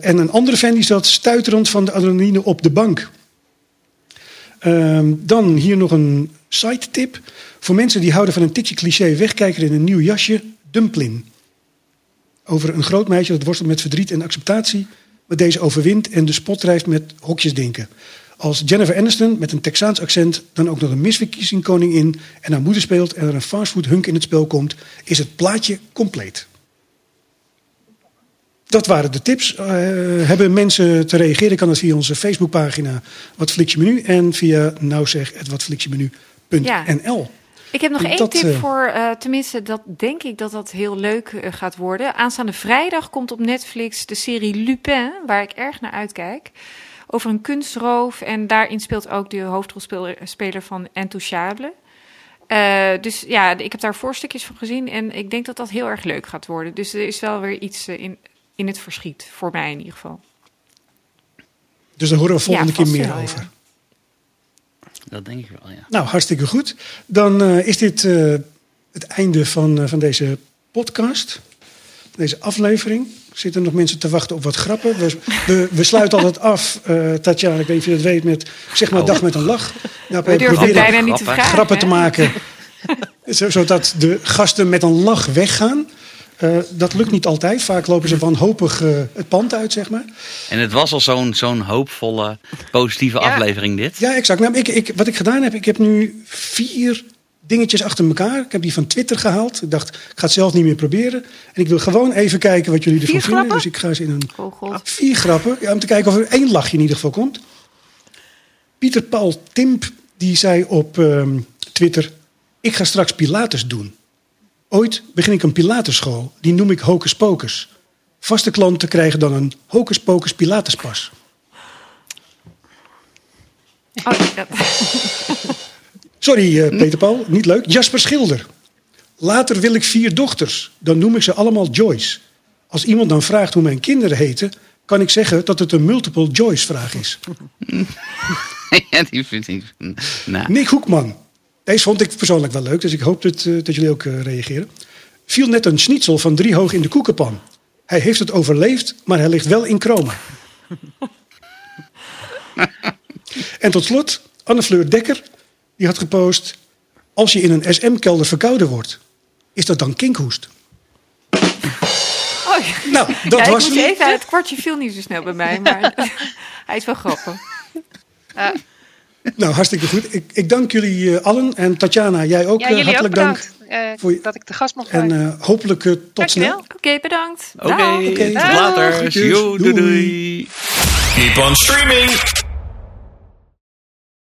En een andere fan die zat stuiterend van de adrenaline op de bank. Um, dan hier nog een side tip. Voor mensen die houden van een tikje cliché wegkijker in een nieuw jasje. Dumpling. Over een groot meisje dat worstelt met verdriet en acceptatie. Maar deze overwint en de spot drijft met hokjesdenken. Als Jennifer Aniston met een Texaans accent dan ook nog een misverkiezing in en haar moeder speelt en er een fastfood hunk in het spel komt, is het plaatje compleet. Dat waren de tips. Uh, hebben mensen te reageren, kan dat via onze Facebookpagina Wat Fliks je Menu en via nouwzeg.watfliksjemenu.nl. Ja. Ik heb nog één tip uh, voor, uh, tenminste, dat denk ik dat dat heel leuk uh, gaat worden. Aanstaande vrijdag komt op Netflix de serie Lupin, waar ik erg naar uitkijk. Over een kunstroof. En daarin speelt ook de hoofdrolspeler van Intouchable. Uh, dus ja, ik heb daar voorstukjes van gezien. En ik denk dat dat heel erg leuk gaat worden. Dus er is wel weer iets in, in het verschiet. Voor mij in ieder geval. Dus daar horen we volgende ja, keer meer wel, over. Ja. Dat denk ik wel, ja. Nou, hartstikke goed. Dan uh, is dit uh, het einde van, uh, van deze podcast. Deze aflevering. Zitten nog mensen te wachten op wat grappen? We, we, we sluiten altijd af, uh, Tatjana, ik weet niet of je dat weet, met zeg maar oh. dag met een lach. Nou, we durven bijna niet te vragen. Grappen te maken, zodat de gasten met een lach weggaan. Uh, dat lukt niet altijd. Vaak lopen ze wanhopig uh, het pand uit, zeg maar. En het was al zo'n zo'n hoopvolle, positieve ja. aflevering dit. Ja, exact. Nou, ik, ik, wat ik gedaan heb, ik heb nu vier dingetjes achter elkaar. Ik heb die van Twitter gehaald. Ik dacht, ik ga het zelf niet meer proberen. En ik wil gewoon even kijken wat jullie ervan vier vinden. Grappen? Dus ik ga ze in een... Oh, God. Vier grappen. Ja, om te kijken of er één lachje in ieder geval komt. Pieter Paul Timp, die zei op um, Twitter... Ik ga straks Pilates doen. Ooit begin ik een Pilatesschool. Die noem ik Hocus Pocus. Vaste klanten krijgen dan een Hocus Pocus Pilatespas. Oh, ja. Sorry, uh, Peter Paul, niet leuk. Jasper Schilder. Later wil ik vier dochters. Dan noem ik ze allemaal Joyce. Als iemand dan vraagt hoe mijn kinderen heten, kan ik zeggen dat het een multiple Joyce vraag is. ja, die vind ik. Nou. Nick Hoekman. Deze vond ik persoonlijk wel leuk, dus ik hoop dat, uh, dat jullie ook uh, reageren. Viel net een schnitzel van drie hoog in de koekenpan. Hij heeft het overleefd, maar hij ligt wel in chroma. en tot slot, Anne Fleur Dekker. Die had gepost... Als je in een SM-kelder verkouden wordt, is dat dan kinkhoest? Oh, nou, dat ja, was ik moest even, Het kwartje viel niet zo snel bij mij, maar hij is wel grappig. Uh, nou, hartstikke goed. Ik, ik dank jullie uh, allen. En Tatjana, jij ook ja, uh, hartelijk ook dank. voor je... Dat ik de gast mocht zijn. En hopelijk tot Dankjewel. snel. Oké, okay, bedankt. Oké, okay, tot later. Doei, doei. Keep on streaming.